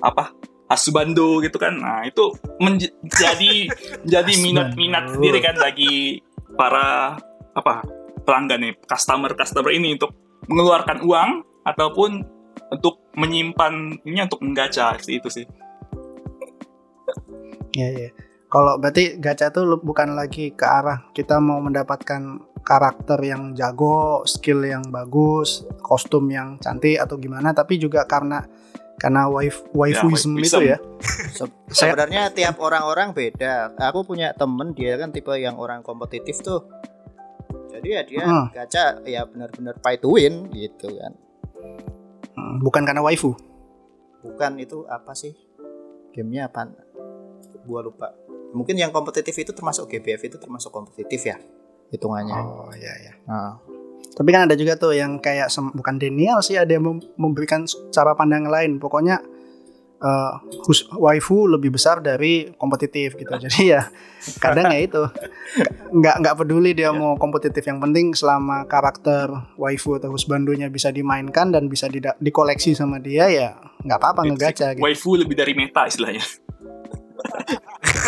apa Asubando gitu kan. Nah, itu menjadi jadi minat-minat sendiri kan bagi para apa pelanggan nih, customer-customer ini untuk mengeluarkan uang ataupun untuk menyimpan ini untuk menggacha itu sih. Iya, iya. Kalau berarti gacha tuh bukan lagi ke arah kita mau mendapatkan karakter yang jago, skill yang bagus, kostum yang cantik atau gimana, tapi juga karena karena wife waifuism ya, itu ya. Se sebenarnya tiap orang-orang beda. Aku punya temen dia kan tipe yang orang kompetitif tuh. Jadi ya dia hmm. gacha ya benar-benar pay to win gitu kan. Hmm, bukan karena waifu. Bukan itu apa sih? Gamenya apa? Gua lupa mungkin yang kompetitif itu termasuk GBF itu termasuk kompetitif ya hitungannya oh iya iya nah. tapi kan ada juga tuh yang kayak bukan Daniel sih ada yang memberikan cara pandang lain pokoknya uh, waifu lebih besar dari kompetitif gitu jadi ya kadang ya itu nggak nggak peduli dia mau kompetitif yang penting selama karakter waifu atau husbandonya bisa dimainkan dan bisa di dikoleksi sama dia ya nggak apa-apa ngegaca gitu. waifu lebih dari meta istilahnya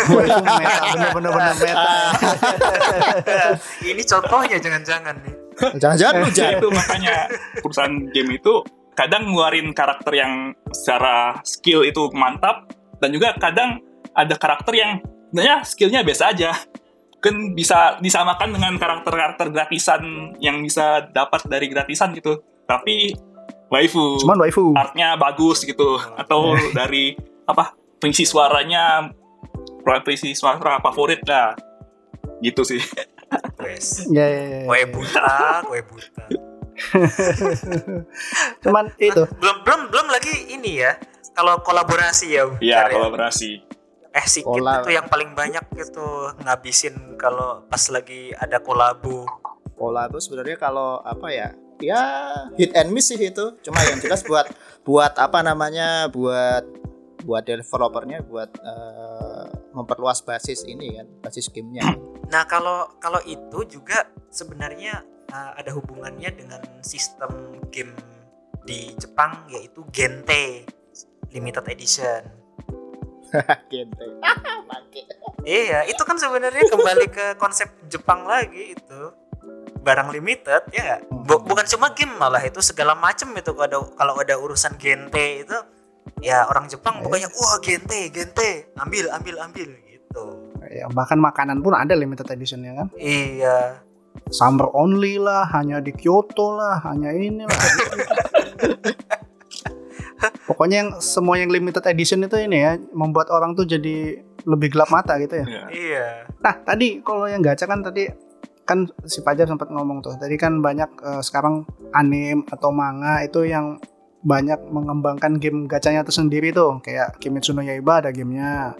meta, bener-bener meta. Ini contohnya jangan-jangan nih. Jangan-jangan itu makanya perusahaan game itu kadang ngeluarin karakter yang secara skill itu mantap dan juga kadang ada karakter yang sebenarnya skillnya biasa aja. Kan bisa disamakan dengan karakter-karakter gratisan yang bisa dapat dari gratisan gitu. Tapi waifu. Cuman waifu. Artnya bagus gitu. Atau dari apa fungsi suaranya praktisi suara favorit lah. Gitu sih. Wes. Ya, ya, ya. Kue buta, kue buta. Cuman itu. Belum belum belum lagi ini ya. Kalau kolaborasi ya. Iya, kolaborasi. Eh si Kolab. itu yang paling banyak gitu ngabisin kalau pas lagi ada kolabu. Kolabu sebenarnya kalau apa ya? Ya hit and miss sih itu. Cuma yang jelas buat buat apa namanya? Buat buat developernya buat uh, memperluas basis ini kan basis gamenya nah kalau kalau itu juga sebenarnya uh, ada hubungannya dengan sistem game di Jepang yaitu Gente limited edition. Gente. Iya itu kan sebenarnya kembali ke konsep Jepang lagi itu. Barang limited ya hmm. bukan cuma game malah itu segala macam itu. Kalau ada kalau ada urusan gente itu ya orang Jepang pokoknya wah gente gente ambil ambil ambil gitu. Ya bahkan makanan pun ada limited edition ya kan? Iya summer only lah hanya di Kyoto lah hanya ini lah. Pokoknya yang semua yang limited edition itu ini ya membuat orang tuh jadi lebih gelap mata gitu ya. Iya. Nah tadi kalau yang gacha kan tadi kan si Fajar sempat ngomong tuh tadi kan banyak uh, sekarang anim atau manga itu yang banyak mengembangkan game gacanya tersendiri tuh. Kayak Kimetsu no Yaiba ada gamenya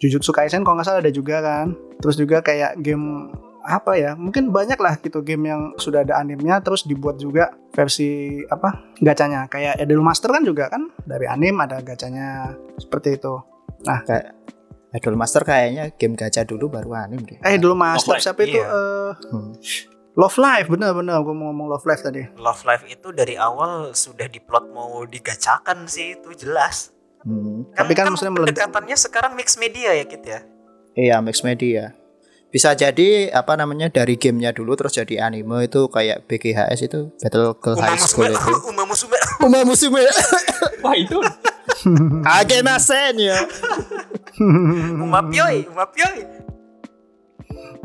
Jujutsu Kaisen kalau nggak salah ada juga kan. Terus juga kayak game apa ya mungkin banyak lah gitu game yang sudah ada animnya terus dibuat juga versi apa gacanya kayak Idol Master kan juga kan dari anim ada gacanya seperti itu nah kayak Idol Master kayaknya game gacha dulu baru anim deh eh Idol Master siapa itu iya. uh, hmm. Love Life bener-bener gue mau ngomong Love Life tadi. Love Life itu dari awal sudah diplot mau digacakan sih itu jelas. Hmm. Kan, Tapi kan, kan maksudnya pendekatannya sekarang mix media ya gitu ya. Iya mix media. Bisa jadi apa namanya dari gamenya dulu terus jadi anime itu kayak BGHS itu Battle Girl High School itu. Uma Musume. Uma Musume. Wah itu. Agena sen ya. Uma Pioy, Uma Pioy.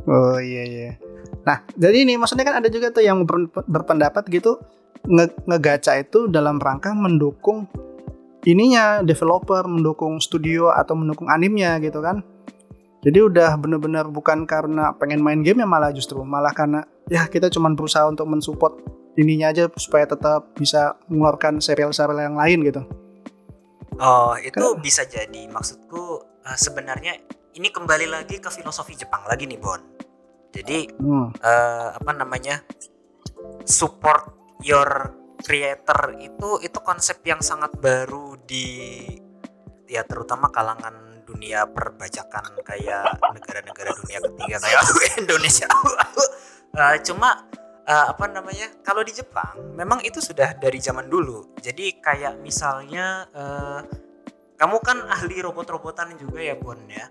Oh iya iya. Nah, jadi ini maksudnya kan ada juga tuh yang ber, berpendapat gitu nge ngegaca itu dalam rangka mendukung ininya developer, mendukung studio atau mendukung animnya gitu kan. Jadi udah bener-bener bukan karena pengen main game ya malah justru malah karena ya kita cuma berusaha untuk mensupport ininya aja supaya tetap bisa mengeluarkan serial-serial yang lain gitu. Oh, itu kan? bisa jadi. Maksudku uh, sebenarnya ini kembali lagi ke filosofi Jepang lagi nih, Bon jadi hmm. uh, apa namanya support your creator itu itu konsep yang sangat baru di ya terutama kalangan dunia perbajakan kayak negara-negara dunia ketiga kayak Indonesia. uh, cuma uh, apa namanya kalau di Jepang memang itu sudah dari zaman dulu. Jadi kayak misalnya uh, kamu kan ahli robot-robotan juga ya Bon ya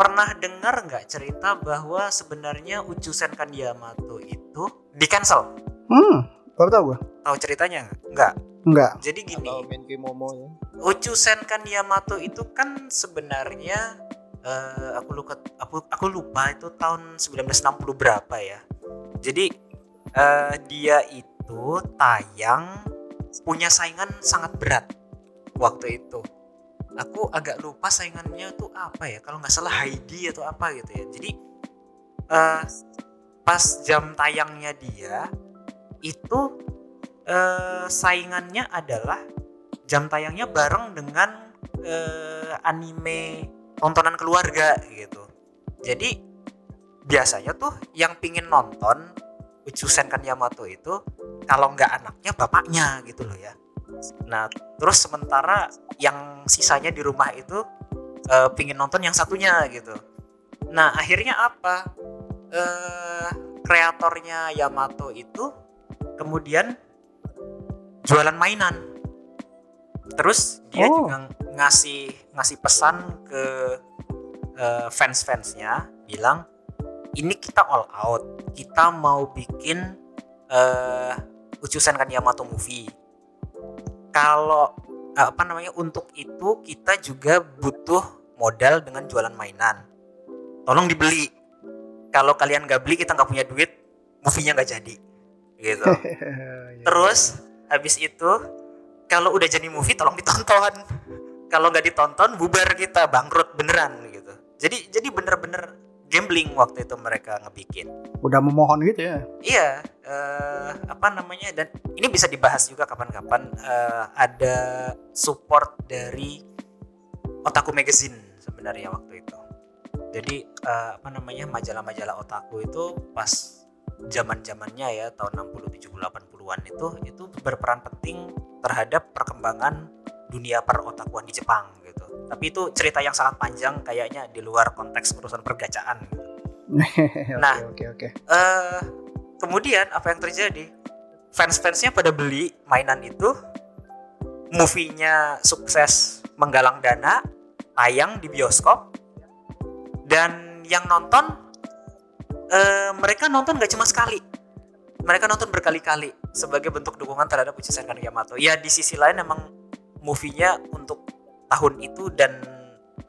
pernah dengar nggak cerita bahwa sebenarnya Uchusen kan Yamato itu di cancel Hmm, baru tahu gua. tahu ceritanya nggak? Nggak Enggak. jadi gini Atau Menki Momo ya. Uchusen kan Yamato itu kan sebenarnya eh, aku lupa aku aku lupa itu tahun 1960 berapa ya. Jadi eh, dia itu tayang punya saingan sangat berat waktu itu. Aku agak lupa saingannya tuh apa ya? Kalau nggak salah Heidi atau apa gitu ya. Jadi eh, pas jam tayangnya dia itu eh, saingannya adalah jam tayangnya bareng dengan eh, anime tontonan keluarga gitu. Jadi biasanya tuh yang pingin nonton Uchusen kan Yamato itu kalau nggak anaknya bapaknya gitu loh ya. Nah terus sementara yang sisanya di rumah itu eh, pingin nonton yang satunya gitu. Nah akhirnya apa? Eh, kreatornya Yamato itu kemudian jualan mainan. Terus dia Oh. juga ngasih ngasih pesan ke eh, fans-fansnya bilang ini kita all out. Kita mau bikin eh Uchusen kan Yamato movie. Kalau eh, apa namanya untuk itu kita juga butuh modal dengan jualan mainan. Tolong dibeli. Kalau kalian nggak beli kita nggak punya duit movie-nya nggak jadi. Gitu. Iya. Terus habis itu kalau udah jadi movie tolong ditonton. Kalau nggak ditonton bubar kita bangkrut beneran gitu. Jadi jadi bener-bener gambling waktu itu mereka ngebikin. udah memohon gitu ya. Iya, eh, apa namanya dan ini bisa dibahas juga kapan-kapan eh, ada support dari Otaku Magazine sebenarnya waktu itu. Jadi eh, apa namanya majalah-majalah Otaku itu pas zaman-zamannya ya tahun 60 70 80-an itu itu berperan penting terhadap perkembangan dunia per otakuan di Jepang gitu. Tapi itu cerita yang sangat panjang kayaknya di luar konteks urusan pergacaan gitu. Nah. oke oke. Eh, kemudian apa yang terjadi? Fans-fansnya pada beli mainan itu, movie-nya sukses menggalang dana, tayang di bioskop, dan yang nonton eh, mereka nonton gak cuma sekali, mereka nonton berkali-kali sebagai bentuk dukungan terhadap Uchisan Yamato. Ya di sisi lain emang movie-nya untuk tahun itu dan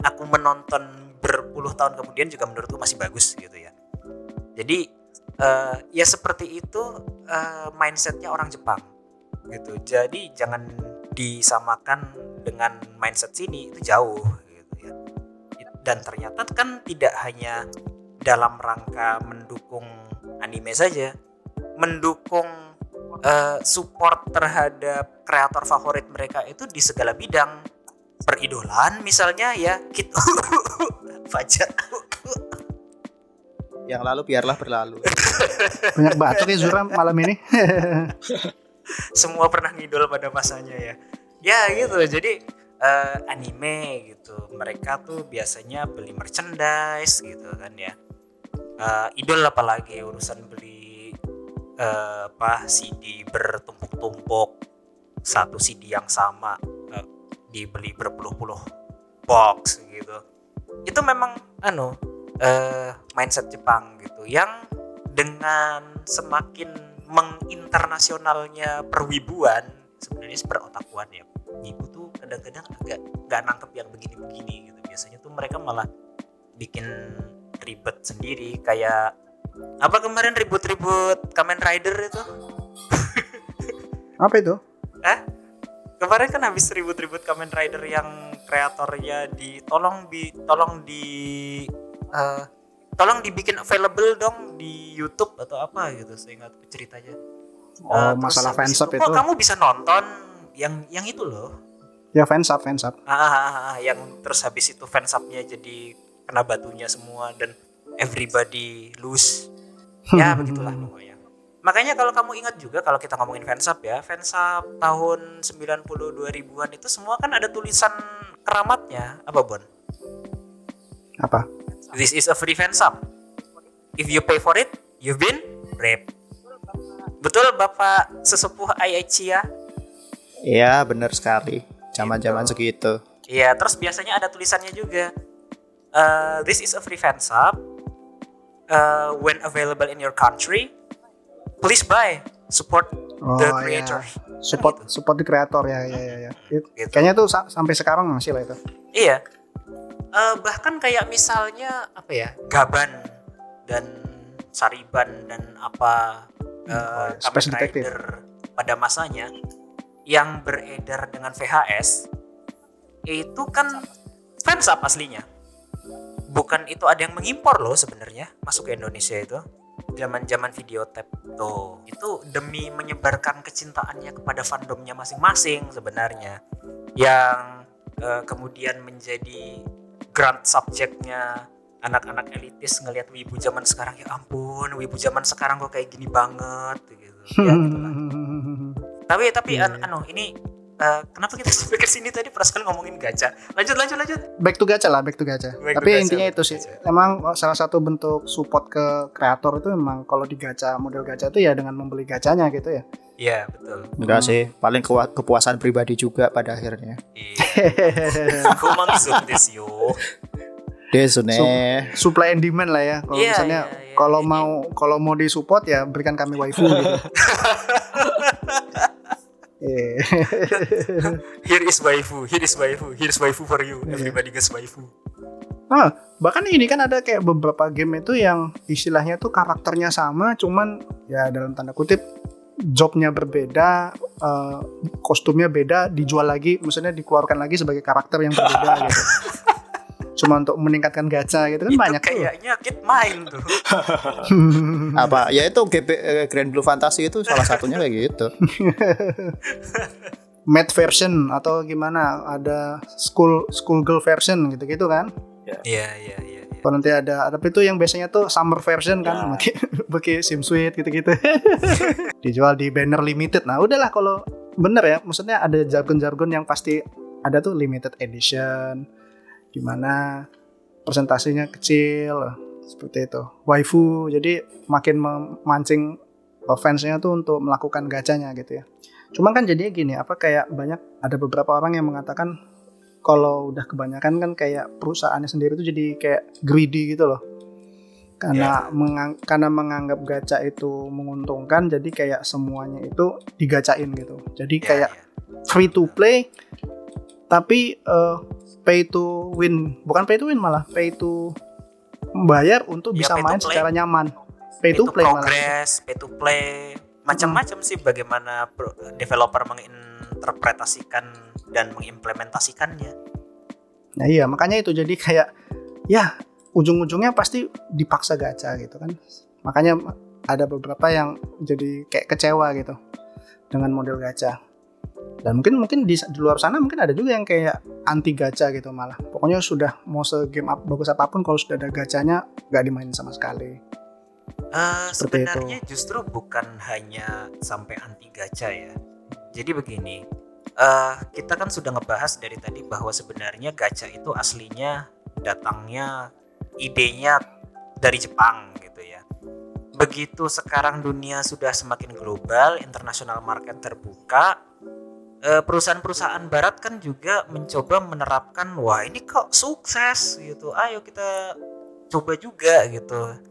aku menonton berpuluh tahun kemudian juga menurutku masih bagus gitu ya. Jadi eh, ya seperti itu eh, mindsetnya orang Jepang gitu. Jadi jangan disamakan dengan mindset sini itu jauh gitu ya. Dan ternyata kan tidak hanya dalam rangka mendukung anime saja, mendukung eh, support terhadap kreator favorit mereka itu di segala bidang. Peridolan misalnya ya gitu. Fajar. Yang lalu biarlah berlalu. Banyak batuk ya Zura malam ini. semua pernah ngidol pada masanya ya. Ya gitu. Jadi eh, anime gitu mereka tuh biasanya beli merchandise gitu kan ya Eh, idol apalagi urusan beli eh, apa CD bertumpuk-tumpuk satu CD yang sama eh, dibeli berpuluh-puluh box gitu. Itu memang anu eh, mindset Jepang gitu yang dengan semakin menginternasionalnya perwibuan sebenarnya perotakuan ya ibu tuh kadang-kadang agak nggak nangkep yang begini-begini gitu. Biasanya tuh mereka malah bikin ribet sendiri kayak apa kemarin ribut-ribut Kamen Rider itu Apa itu? eh kemarin kan habis ribut-ribut Kamen Rider yang kreatornya di tolong di tolong di eh, tolong dibikin available dong di YouTube atau apa gitu saya ingat ceritanya Oh, terus masalah fansub kok itu. kamu bisa nonton yang yang itu loh Ya fansub, fansub. ah, ah, ah, ah, yang terus habis itu fansubnya jadi kena batunya semua dan everybody lose ya begitulah pokoknya makanya kalau kamu ingat juga kalau kita ngomongin fansub ya fansub tahun 90 2000-an itu semua kan ada tulisan keramatnya apa Bon Apa? this is a free fansub if you pay for it you've been raped betul Bapak sesepuh Aichi ya Iya, benar sekali. Zaman-zaman Gitu. segitu. Iya, terus biasanya ada tulisannya juga. Uh, this is a free fan sub. Uh, when available in your country, please buy. Support Oh, the iya. creator. Support Kan support di kreator ya ya ya. ya. It- Gitu. Kayaknya tuh sa- sampai sekarang masih lah itu. Iya. Eh, bahkan kayak misalnya apa ya, Gaban dan Sariban dan apa eh, Oh, Kamen Space Detective. Rider pada masanya yang beredar dengan VHS itu kan fansub aslinya. Bukan itu ada yang mengimpor loh sebenarnya masuk ke Indonesia itu. Zaman-zaman videotape tuh. Itu demi menyebarkan kecintaannya kepada fandomnya masing-masing sebenarnya. Yang eh, kemudian menjadi grand subjeknya anak-anak elitis ngelihat wibu zaman sekarang ya ampun wibu zaman sekarang kok kayak gini banget gitu ya gitu lah. tapi tapi an- iya. anu ini eh, kenapa kita sampai ke sini tadi perasaan ngomongin gacha lanjut lanjut lanjut back to gacha lah, back to gacha. Back to Tapi gacha, intinya itu to sih. gacha. Emang salah satu bentuk support ke kreator itu memang kalau di gacha model gacha itu ya dengan membeli gacanya gitu ya. iya betul Enggak sih, paling kepuasan pribadi juga pada akhirnya. iya yo Desune. Supply and demand lah ya. Kalau Iya, misalnya iya, iya. kalau Ini- mau kalau mau disupport ya berikan kami waifu gitu. Iya. here is waifu here is waifu here is waifu for you Iya. everybody gets waifu Ah, bahkan ini kan ada kayak beberapa game itu yang istilahnya tuh karakternya sama, cuman ya dalam tanda kutip jobnya berbeda, eh, kostumnya beda, dijual lagi, maksudnya dikeluarkan lagi sebagai karakter yang berbeda gitu. Cuma untuk meningkatkan gacha gitu kan itu banyak tuh. kayaknya kid main tuh Apa? Ya itu GP, eh, Grand Blue Fantasy itu salah satunya kayak gitu. Matte version atau gimana? Ada school school girl version gitu-gitu kan? iya iya iya. Kalau nanti ada, ada itu yang biasanya tuh summer version kan, Ya. pakai pakai sim sweet gitu-gitu. Dijual di banner limited. Nah, udahlah kalau bener ya, maksudnya ada jargon-jargon yang pasti ada tuh limited edition, di mana presentasinya kecil, seperti itu. Waifu, jadi makin memancing fansnya tuh untuk melakukan gacanya gitu ya. Cuma kan jadinya gini, apa kayak banyak ada beberapa orang yang mengatakan kalau udah kebanyakan kan kayak perusahaannya sendiri tuh jadi kayak greedy gitu loh. Karena mengang- karena menganggap gacha itu menguntungkan, jadi kayak semuanya itu digacain gitu. Jadi Iya, kayak iya. free to play, tapi eh, pay to win, bukan pay to win malah pay to bayar untuk Ya, bisa main play. secara nyaman. Pay, pay to to play malah. progress, pay to play, macam-macam sih bagaimana pro- developer menginterpretasikan dan mengimplementasikannya. Nah iya makanya itu jadi kayak ya ujung-ujungnya pasti dipaksa gacha gitu kan. Makanya ada beberapa yang jadi kayak kecewa gitu dengan model gacha. Dan mungkin mungkin di, di luar sana mungkin ada juga yang kayak anti gacha gitu malah. Pokoknya sudah mau se game up, bagus apa pun kalau sudah ada gacanya nggak dimainin sama sekali. Seperti sebenarnya justru bukan hanya sampai anti gacha ya. Jadi begini, eh kita kan sudah ngebahas dari tadi bahwa sebenarnya gacha itu aslinya datangnya idenya dari Jepang gitu ya. Begitu sekarang dunia sudah semakin global, international market terbuka, perusahaan-perusahaan barat kan juga mencoba menerapkan wah ini kok sukses gitu. Ayo kita coba juga gitu.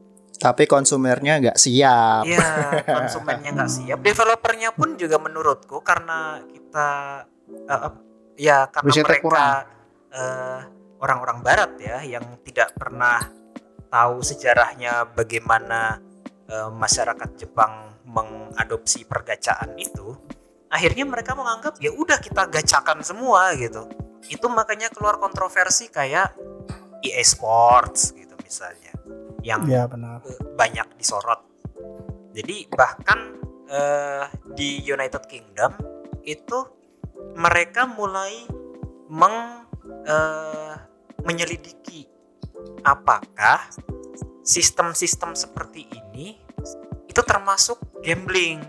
Tapi konsumernya nggak siap. Iya, konsumennya nggak siap. Developernya pun juga menurutku karena kita eh, eh, ya karena Risetnya mereka kurang. eh, orang-orang Barat ya yang tidak pernah tahu sejarahnya bagaimana eh, masyarakat Jepang mengadopsi pergacaan itu. Akhirnya mereka menganggap ya udah kita gacakan semua gitu. Itu makanya keluar kontroversi kayak EA Sports gitu misalnya. Yang Iya benar. eh, banyak disorot. Jadi bahkan eh, di United Kingdom itu mereka mulai meng eh, menyelidiki apakah sistem-sistem seperti ini itu termasuk gambling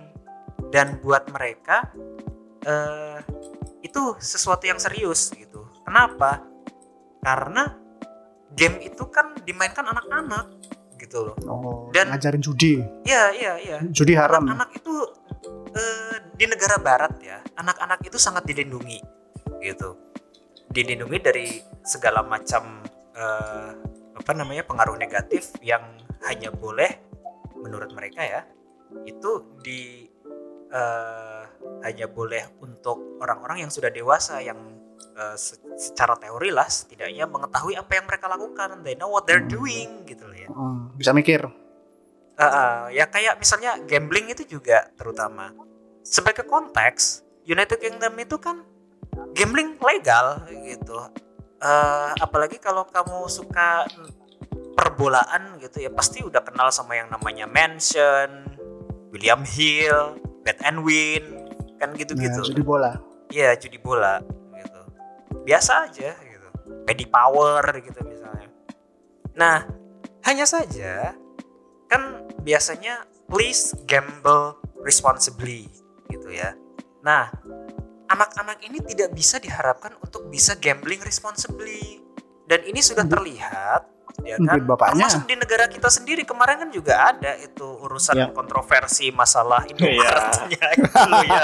dan buat mereka eh, itu sesuatu yang serius gitu. Kenapa? Karena game itu kan dimainkan anak-anak gitu loh. Oh, Dan- ngajarin judi. Iya, iya, iya. Judi haram. Anak-anak itu eh, di negara barat ya, anak-anak itu sangat dilindungi gitu. dilindungi dari segala macam eh, apa namanya pengaruh negatif yang hanya boleh menurut mereka ya itu di eh, hanya boleh untuk orang-orang yang sudah dewasa yang eh, se- secara teori lah setidaknya mengetahui apa yang mereka lakukan. They know what they're doing gitu loh ya. Hmm, bisa mikir. Ah, ah, ya kayak misalnya gambling itu juga terutama. Sebagai konteks United Kingdom itu kan gambling legal gitu. Eh, apalagi kalau kamu suka perbolaan gitu ya pasti udah kenal sama yang namanya Mansion, William Hill, Bet and Win kan Nah, gitu-gitu judi bola. Iya judi bola gitu. Biasa aja gitu. Pedi power gitu misalnya. Nah, hanya saja kan biasanya please gamble responsibly gitu ya. Nah, anak-anak ini tidak bisa diharapkan untuk bisa gambling responsibly. Dan ini sudah terlihat ya kan bapaknya. termasuk di negara kita sendiri kemarin kan juga ada itu urusan Ya. kontroversi masalah Iya. Indomaretnya gitu loh ya.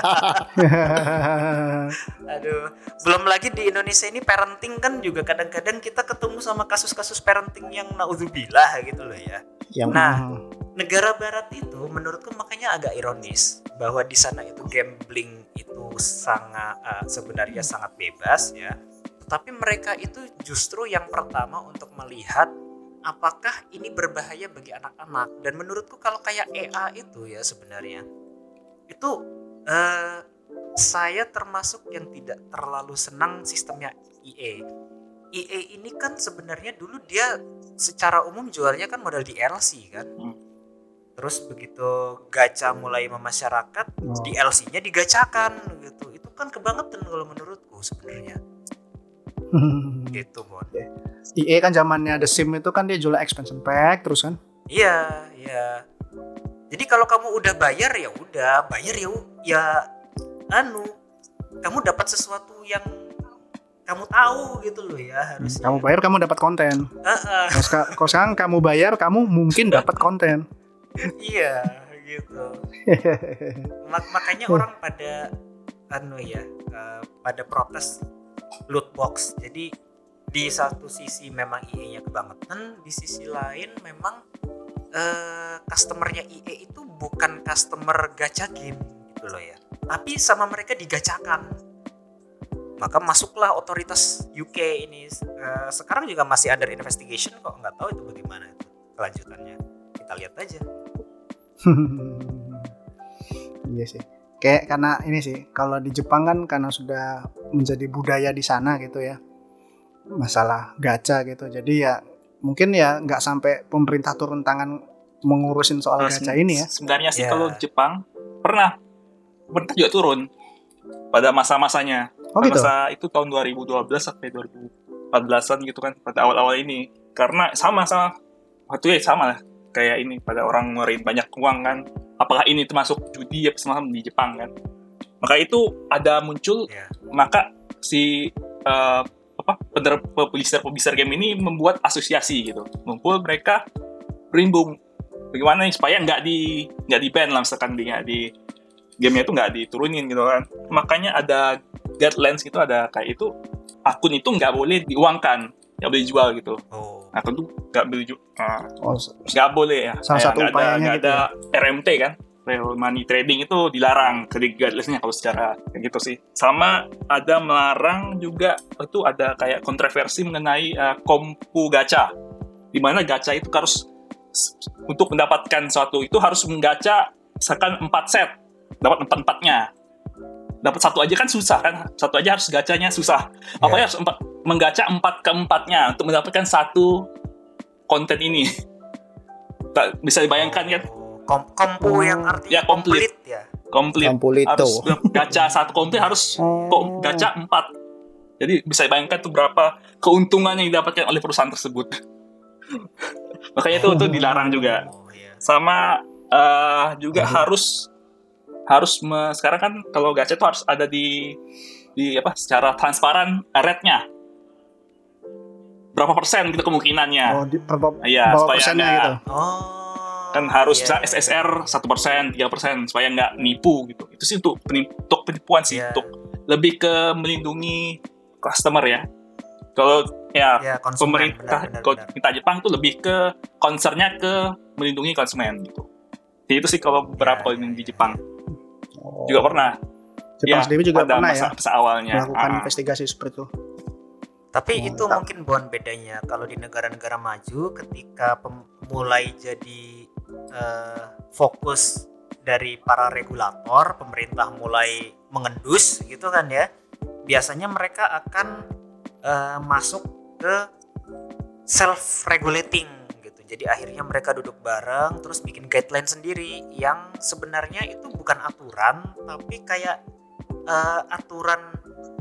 Aduh, belum lagi di Indonesia ini parenting kan juga kadang-kadang kita ketemu sama kasus-kasus parenting yang naudzubillah gitu loh ya. Yang Nah, Hmm. negara barat itu menurutku makanya agak ironis bahwa di sana itu gambling itu sangat eh, sebenarnya sangat bebas ya. Tetapi mereka itu justru yang pertama untuk melihat apakah ini berbahaya bagi anak-anak dan menurutku kalau kayak EA itu ya sebenarnya itu eh, saya termasuk yang tidak terlalu senang sistemnya EA. EA ini kan sebenarnya dulu dia secara umum jualnya kan modal DLC kan. Hmm. Terus begitu gacha mulai memasyarakat, Oh. DLC-nya digacakan gitu. Itu kan kebangetan kalau menurutku sebenarnya. Gitu, Bon. EA kan zamannya The Sim itu kan dia jual expansion pack terus kan. Iya, iya. Jadi kalau kamu udah bayar ya udah, bayar ya ya anu, kamu dapat sesuatu yang kamu tahu gitu loh ya harusnya. Kamu bayar kamu dapat konten. Heeh, Kalau seka- kalau sekarang kamu bayar kamu mungkin dapat konten. iya, gitu. Mak- makanya orang pada anu ya, eh, pada protes loot box. Jadi di satu sisi memang EA-nya kebangetan, di sisi lain memang eh customernya EA itu bukan customer gacha game gitu loh ya. Tapi sama mereka digacakan. Maka masuklah otoritas UK ini. Eh, sekarang juga masih under investigation kok nggak tahu itu bagaimana itu kelanjutannya. Kita lihat aja. iya sih. Kayak karena ini sih, kalau di Jepang kan karena sudah menjadi budaya di sana gitu ya. Masalah gacha gitu. Jadi ya mungkin ya nggak sampai pemerintah turun tangan mengurusin soal Nah, gacha ini ya. Sebenarnya sih Ya. kalau Jepang pernah pemerintah juga turun pada masa-masanya. Oh gitu. Masa itu tahun 2012 sampai 2014-an gitu kan pada awal-awal ini. Karena sama-sama waktu ya sama lah kayak ini pada orang ngeluarin banyak uang kan. Apakah ini termasuk judi ya semacam di Jepang kan. Maka itu ada muncul Ya. maka si eh, apa pener- publisher publisher game ini membuat asosiasi gitu. Ngumpul mereka berimbung. Bagaimana nih supaya nggak di nggak di ban lah misalkan di nggak di gamenya itu nggak diturunin gitu kan. Makanya ada guidelines gitu ada kayak itu akun itu nggak boleh diuangkan nggak boleh dijual gitu. Oh. akun tuh nggak boleh dijual. Oh, nggak boleh ya. Salah Kayak satu ada, upayanya nggak gitu ada RMT kan real money trading itu dilarang guidelines-nya kalau secara kayak gitu sih. Sama ada melarang juga itu ada kayak kontroversi mengenai uh, kompu gacha. Di mana gacha itu harus untuk mendapatkan suatu itu harus menggacha misalkan 4 set dapat empat empatnya. Dapat satu aja kan susah kan satu aja harus gacanya susah. Apalagi harus empat menggacha empat keempatnya untuk mendapatkan satu konten ini. Tak bisa dibayangkan kan Kom kompu Oh. yang Ya, artinya komplit. komplit ya. komplit Ampulito. harus gacha satu komplit harus kok gacha empat jadi bisa dibayangkan tuh berapa keuntungan yang didapatkan oleh perusahaan tersebut makanya itu itu dilarang juga Oh iya. sama eh, juga harus harus me- sekarang kan kalau gacha itu harus ada di di apa secara transparan rate-nya berapa persen gitu kemungkinannya oh di berapa, Iya, berapa supaya persennya gitu. Oh. Kan harus iya, bisa iya, SSR satu persen tiga persen supaya nggak nipu gitu itu sih untuk penip- untuk penipuan sih Iya. untuk lebih ke melindungi customer ya Kalau ya, Ya, konsumen pemerintah benar, benar, kalau pemerintah Jepang tuh lebih ke concernnya ke melindungi konsumen gitu. Jadi itu sih kalau beberapa Ya, ya, di ya, Jepang Oh. juga pernah. Jepang Ya, sendiri juga pada pernah masa, ya masa awalnya. melakukan Ah, investigasi seperti itu. Tapi Oh, itu tak- mungkin bon bedanya kalau di negara-negara maju ketika pem- mulai jadi eh, fokus dari para regulator, pemerintah mulai mengendus gitu kan ya. Biasanya mereka akan eh, masuk ke self regulating gitu. Jadi akhirnya mereka duduk bareng terus bikin guideline sendiri yang sebenarnya itu bukan aturan tapi kayak eh, aturan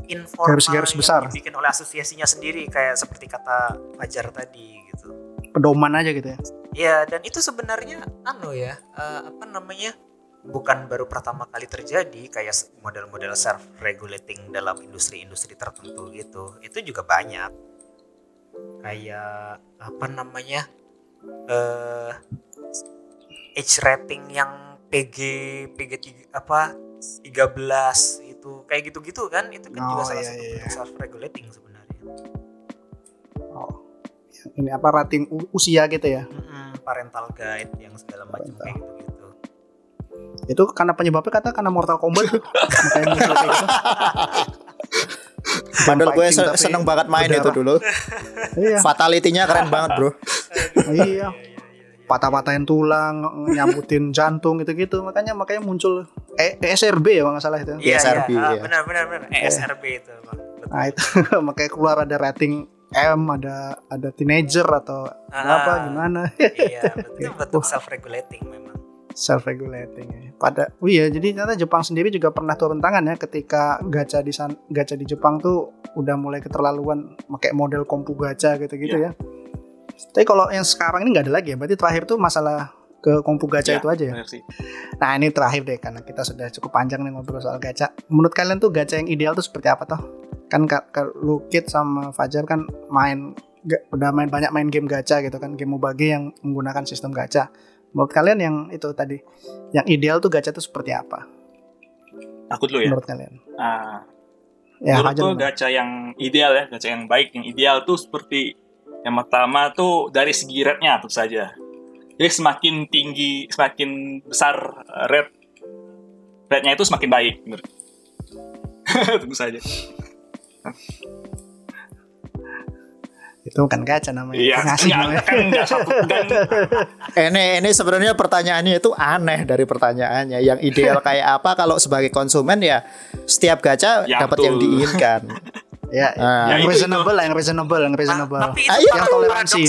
informal Garis-garis yang besar. dibikin oleh asosiasinya sendiri kayak seperti kata Fajar tadi gitu. Pedoman aja gitu ya. Ya dan itu sebenarnya anu ya eh, apa namanya bukan baru pertama kali terjadi kayak model-model self regulating dalam industri-industri tertentu gitu. Itu juga banyak kayak apa namanya eh age rating yang PG PG tiga, apa 13 itu kayak gitu-gitu kan itu kan juga Oh, salah iya, satu iya, bentuk iya. self regulating sebenarnya. Ini apa rating usia gitu ya. Mm-mm, parental guide yang segala macam kayak gitu-gitu. Itu karena penyebabnya kata karena Mortal Kombat. Makanya muncul kayak gitu. Padahal gue Fighting, se- tapi seneng banget main berdarah. itu dulu. Iya. Fatality-nya keren banget, Bro. iya. Patah-patahin tulang, nyambutin jantung gitu-gitu. Makanya makanya muncul eh, ESRB ya kalau nggak salah itu. Iya, ESRB, iya. Ah, iya. benar benar benar. ESRB itu. Nah itu makanya keluar ada rating M, ada ada teenager atau apa Ah. gimana iya, betul Wah. self regulating memang. self regulating ya. Pada oh iya jadi ternyata Jepang sendiri juga pernah turun tangan ya ketika gacha di san, gacha di Jepang tuh udah mulai keterlaluan pakai model kompu gacha gitu-gitu ya. Tapi kalau yang sekarang ini nggak ada lagi ya. Berarti terakhir tuh masalah ke kompu gacha Iya, itu aja ya. sih. Nah ini terakhir deh karena kita sudah cukup panjang nih ngobrol soal gacha. Menurut kalian tuh gacha yang ideal tuh seperti apa toh? Kan ka- ka- lu Kid sama Fajar kan main udah main banyak main game gacha gitu kan game mobage yang menggunakan sistem gacha. Menurut kalian yang itu tadi yang ideal tuh gacha tuh seperti apa? Aku dulu ya. Menurut kalian? Ah, Ya menurut Fajar tuh dulu. gacha yang ideal ya, gacha yang baik, yang ideal tuh seperti yang pertama tuh dari segi rate-nya tentu saja. Jadi semakin tinggi, semakin besar uh, rate rate-nya itu semakin baik tentu saja. Itu bukan gacha namanya. Iya, Ngasih enggak, namanya. kan enggak satu Ini ini sebenarnya pertanyaannya itu aneh dari pertanyaannya. Yang ideal kayak apa kalau sebagai konsumen ya setiap gacha Ya, dapat yang diinginkan. Ya, Ah. yang Ya, itu, reasonable lah, yang reasonable, yang reasonable. tapi itu Ah, iya. Yang yang toleransi.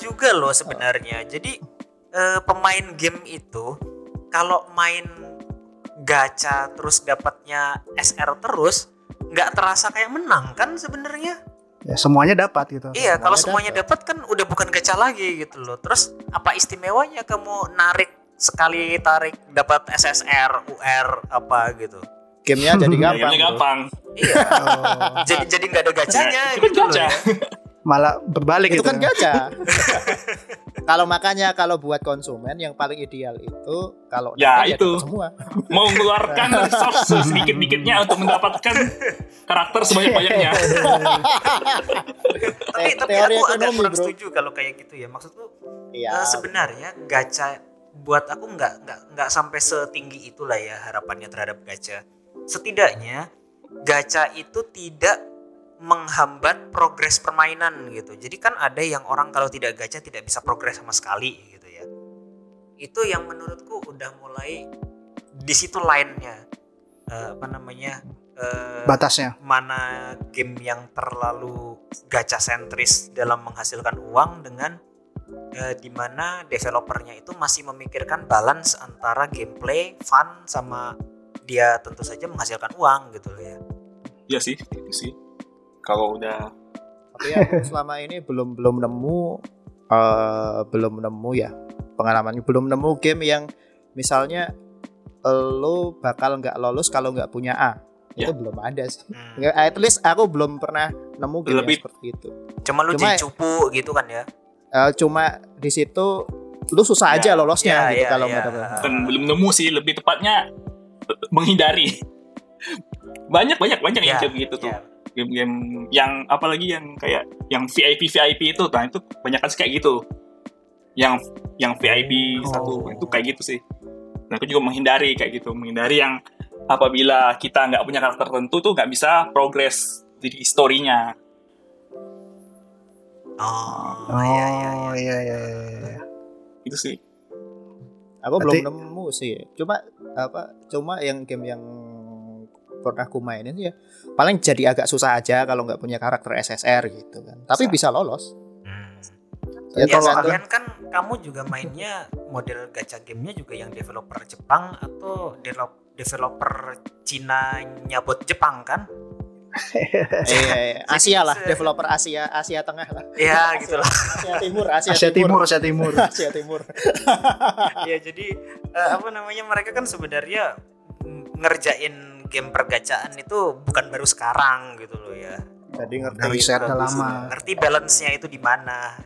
juga loh sebenarnya. Jadi eh, pemain game itu kalau main gacha terus dapatnya SR terus nggak terasa kayak menang kan sebenarnya. Ya, semuanya dapat gitu. Iya, kalau Semuanya semuanya dapat kan udah bukan gacha lagi gitu loh. Terus apa istimewanya kamu narik sekali tarik dapat SSR, UR apa gitu? Gamenya jadi gampang. gamenya gampang. Iya. Oh, jadi jadi nggak ada gacanya Ya, itu kan gitu loh. gacha. ya. Malah berbalik Itu gitu. kan gacha. kalau makanya kalau buat konsumen yang paling ideal itu kalau Ya, dapat itu. semua. Mau mengeluarkan resource sedikit-dikitnya untuk mendapatkan karakter sebanyak-banyaknya. Tapi Te- tapi teori aku agak ekonomi, kurang bro. setuju kalau kayak gitu ya. Maksudku eh, sebenarnya gacha buat aku nggak nggak nggak sampai setinggi itulah ya harapannya terhadap gacha. Setidaknya gacha itu tidak menghambat progres permainan gitu. Jadi kan ada yang orang kalau tidak gacha tidak bisa progres sama sekali gitu ya. Itu yang menurutku udah mulai di situ lainnya Eh, apa namanya eh, Batasnya. mana game yang terlalu gacha sentris dalam menghasilkan uang dengan eh, di mana developernya itu masih memikirkan balance antara gameplay, fun sama dia tentu saja menghasilkan uang gitu loh ya. Iya sih, itu sih. Kalau udah Tapi aku selama ini belum belum nemu eh belum nemu ya pengalamannya belum nemu game yang misalnya lo bakal nggak lolos kalau nggak punya A Ya. itu belum ada sih. Hmm. At least aku belum pernah nemu game yang Lebih- seperti itu. Cuma lu Cuma- cupu gitu kan ya. Eh, cuma di situ lu susah Ya, aja lolosnya ya, gitu ya, kalau ya. nggak ada. belum nemu sih, lebih tepatnya eh, menghindari. Banyak banyak banyak yang Ya, kayak gitu tuh. ya. Game-game yang apalagi yang kayak yang VIP VIP itu nah itu banyak kan kayak gitu yang yang VIP Oh. satu itu kayak gitu sih nah aku juga menghindari kayak gitu menghindari yang apabila kita nggak punya karakter tertentu tuh nggak bisa progres di story-nya Oh, Oh iya iya iya. iya iya iya. itu sih Aku Berarti- belum nemu sih. Cuma apa? Cuma yang game yang pernah aku mainin ya paling jadi agak susah aja kalau nggak punya karakter SSR gitu kan. Tapi bisa lolos. Hmm. Ya, Ya, kalau sekalian kan kamu juga mainnya model gacha gamenya juga yang developer Jepang atau develop- developer Cina nyabot Jepang kan? eh, Asia lah, developer Asia, Asia Tengah lah. Ya gitu lah. Asia Timur, Asia, Asia Timur, Asia Timur. Asia Timur. ya jadi eh, apa namanya mereka kan sebenarnya ngerjain game pergacaan itu bukan baru sekarang gitu loh ya. Jadi ngerti Dari riset udah lama. Ngerti balance-nya itu di mana.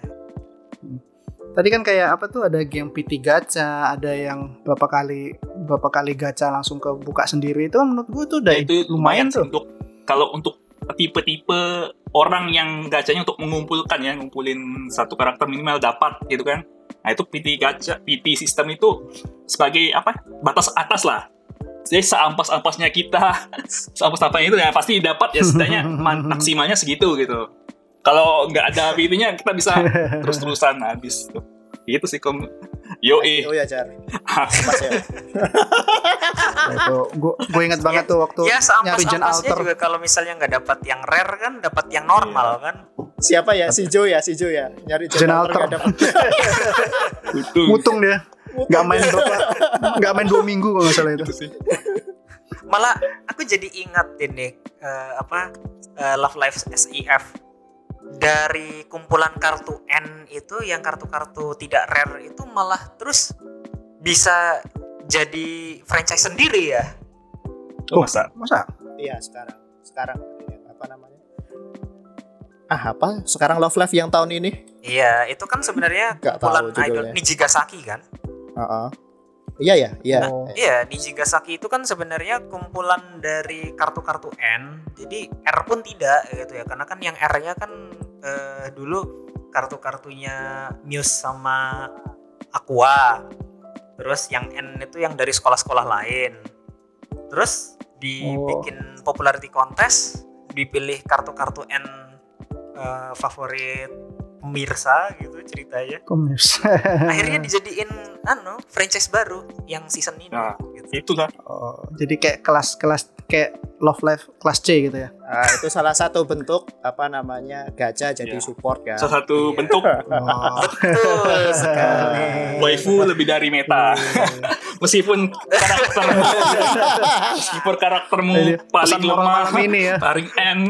Tadi kan kayak apa tuh ada game PT gacha, ada yang berapa kali berapa kali gacha langsung ke buka sendiri itu kan menurut gua tuh udah Nah, itu lumayan sih tuh. untuk kalau untuk tipe-tipe orang yang gacanya untuk mengumpulkan ya ngumpulin satu karakter minimal dapat gitu kan nah itu PT gacha PT sistem itu sebagai apa batas atas lah jadi seampas-ampasnya kita seampas-ampasnya itu ya pasti dapat ya setidaknya maksimalnya segitu gitu kalau nggak ada PT-nya kita bisa terus-terusan habis gitu sih kom yo eh Oh ya, itu gua gua ingat banget tuh waktu ya nyari seampas-ampasnya Alter. juga kalau misalnya nggak dapat yang rare kan dapat yang normal kan. Siapa ya? Si Jo ya, si Jo ya. Nyari Gen Alter. Itu Mutung dia. Nggak main berapa nggak main dua minggu kalau nggak salah itu. Sih Malah aku jadi ingat ini eh, apa eh, Love Live SEF dari kumpulan kartu N itu yang kartu-kartu tidak rare itu malah terus bisa jadi franchise sendiri ya. oh, masa Masa? Iya, sekarang. Sekarang apa namanya? Ah, apa? Sekarang Love Live yang tahun ini? Iya, itu kan sebenarnya kumpulan idol. Nijigasaki kan? Heeh. Iya ya, iya. Oh. Iya, Nijigasaki itu kan sebenarnya kumpulan dari kartu-kartu N. Jadi R pun tidak gitu ya. Karena kan yang R-nya kan eh, dulu kartu-kartunya Muse sama Aqua. Terus yang N itu yang dari sekolah-sekolah lain. Terus dibikin popularity contest, dipilih kartu-kartu N eh, favorit pemirsa gitu ceritanya. Komis. Akhirnya dijadiin anu franchise baru yang season ini Nah. gitu. itulah Oh, jadi kayak kelas-kelas kayak Love Life kelas C gitu ya. Ah, itu salah satu bentuk apa namanya gacha jadi Iya. support kan. salah satu Iya. bentuk Oh. Betul sekali. waifu lebih dari meta meskipun karakter meskipun karaktermu Jadi, paling lemah ya. paling N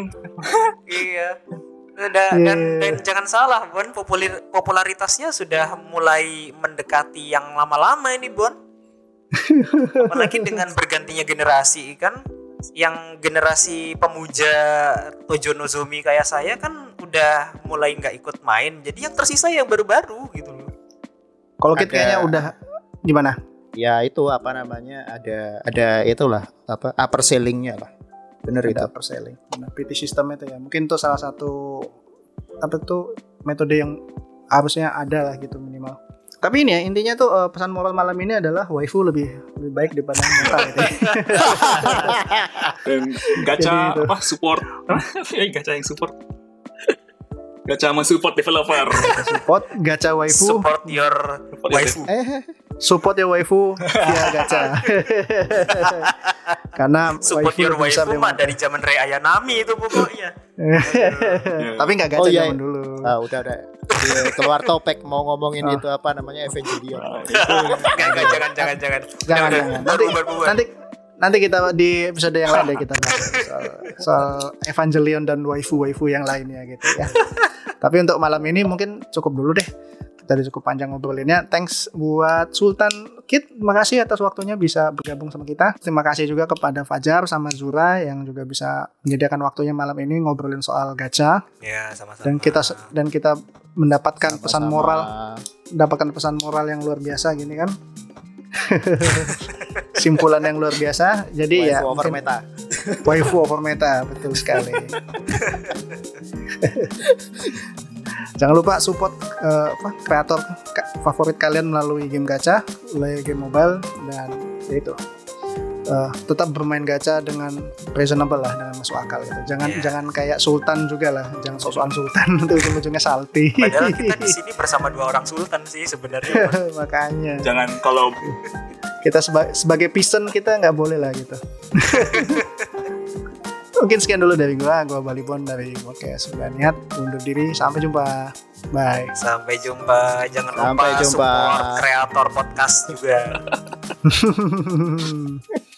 iya. Da- Iya. dan, dan jangan salah, Bon, populer, popularitasnya sudah mulai mendekati yang lama-lama ini, Bon. Apalagi dengan bergantinya generasi kan, yang generasi pemuja Tojo Nozomi kayak saya kan udah mulai nggak ikut main. Jadi yang tersisa yang baru-baru gitu loh. Kalau Kit Ada- kayaknya udah gimana? Ya itu apa namanya? Ada ada itulah apa upper ceilingnya lah. Bener itu. Ada upper selling. Nah, PT system itu ya. Mungkin itu salah satu apa tuh metode yang harusnya ada lah gitu minimal. Tapi ini ya intinya tuh eh, pesan moral malam ini adalah waifu lebih lebih baik daripada meta gitu. ya. dan gacha apa support ya gacha yang support gacha mensupport developer Support gacha waifu, Support your waifu. Eh, support ya waifu via gacha. Karena Support your lebih besar waifu mah dari zaman Rei Ayanami itu pokoknya. Ya. Tapi nggak gacha Oh, iya, zaman iya. dulu. ah, udah udah. Dia keluar topik mau ngomongin Ah. itu apa namanya Evangelion. Itu Enggak, enggak, jangan, jangan, jangan. Jangan, jangan. Nanti, bubar, bubar. nanti nanti kita di episode yang lain deh kita bahas soal, soal Evangelion dan waifu-waifu yang lainnya gitu ya. Tapi untuk malam ini mungkin cukup dulu deh. Kita udah cukup panjang ngobrolinnya. Thanks buat Sultan Kit. Terima kasih atas waktunya bisa bergabung sama kita. Terima kasih juga kepada Fajar sama Zura yang juga bisa menyediakan waktunya malam ini ngobrolin soal gacha Ya, sama-sama. dan kita dan kita mendapatkan pesan Sama-sama. moral mendapatkan pesan moral yang luar biasa gini kan simpulan yang luar biasa jadi ya Waifu over mungkin- meta. Waifu over meta, betul sekali. Jangan lupa support apa, kreator ka- favorit kalian melalui game gacha, melalui game mobile dan ya itu. Eh, tetap bermain gacha dengan reasonable lah, dengan masuk akal gitu. Jangan Iya. jangan kayak sultan juga lah, jangan sok-sokan sultan itu ujung-ujungnya salty. Padahal kita di sini bersama dua orang sultan sih sebenarnya. Makanya Jangan kalau kita seba- sebagai peasant kita nggak boleh lah gitu. Mungkin sekian dulu dari gua, gua Balibon dari podcast Sudah Niat undur diri, sampai jumpa. Bye. Sampai jumpa. Jangan lupa Sampai jumpa. support kreator podcast juga.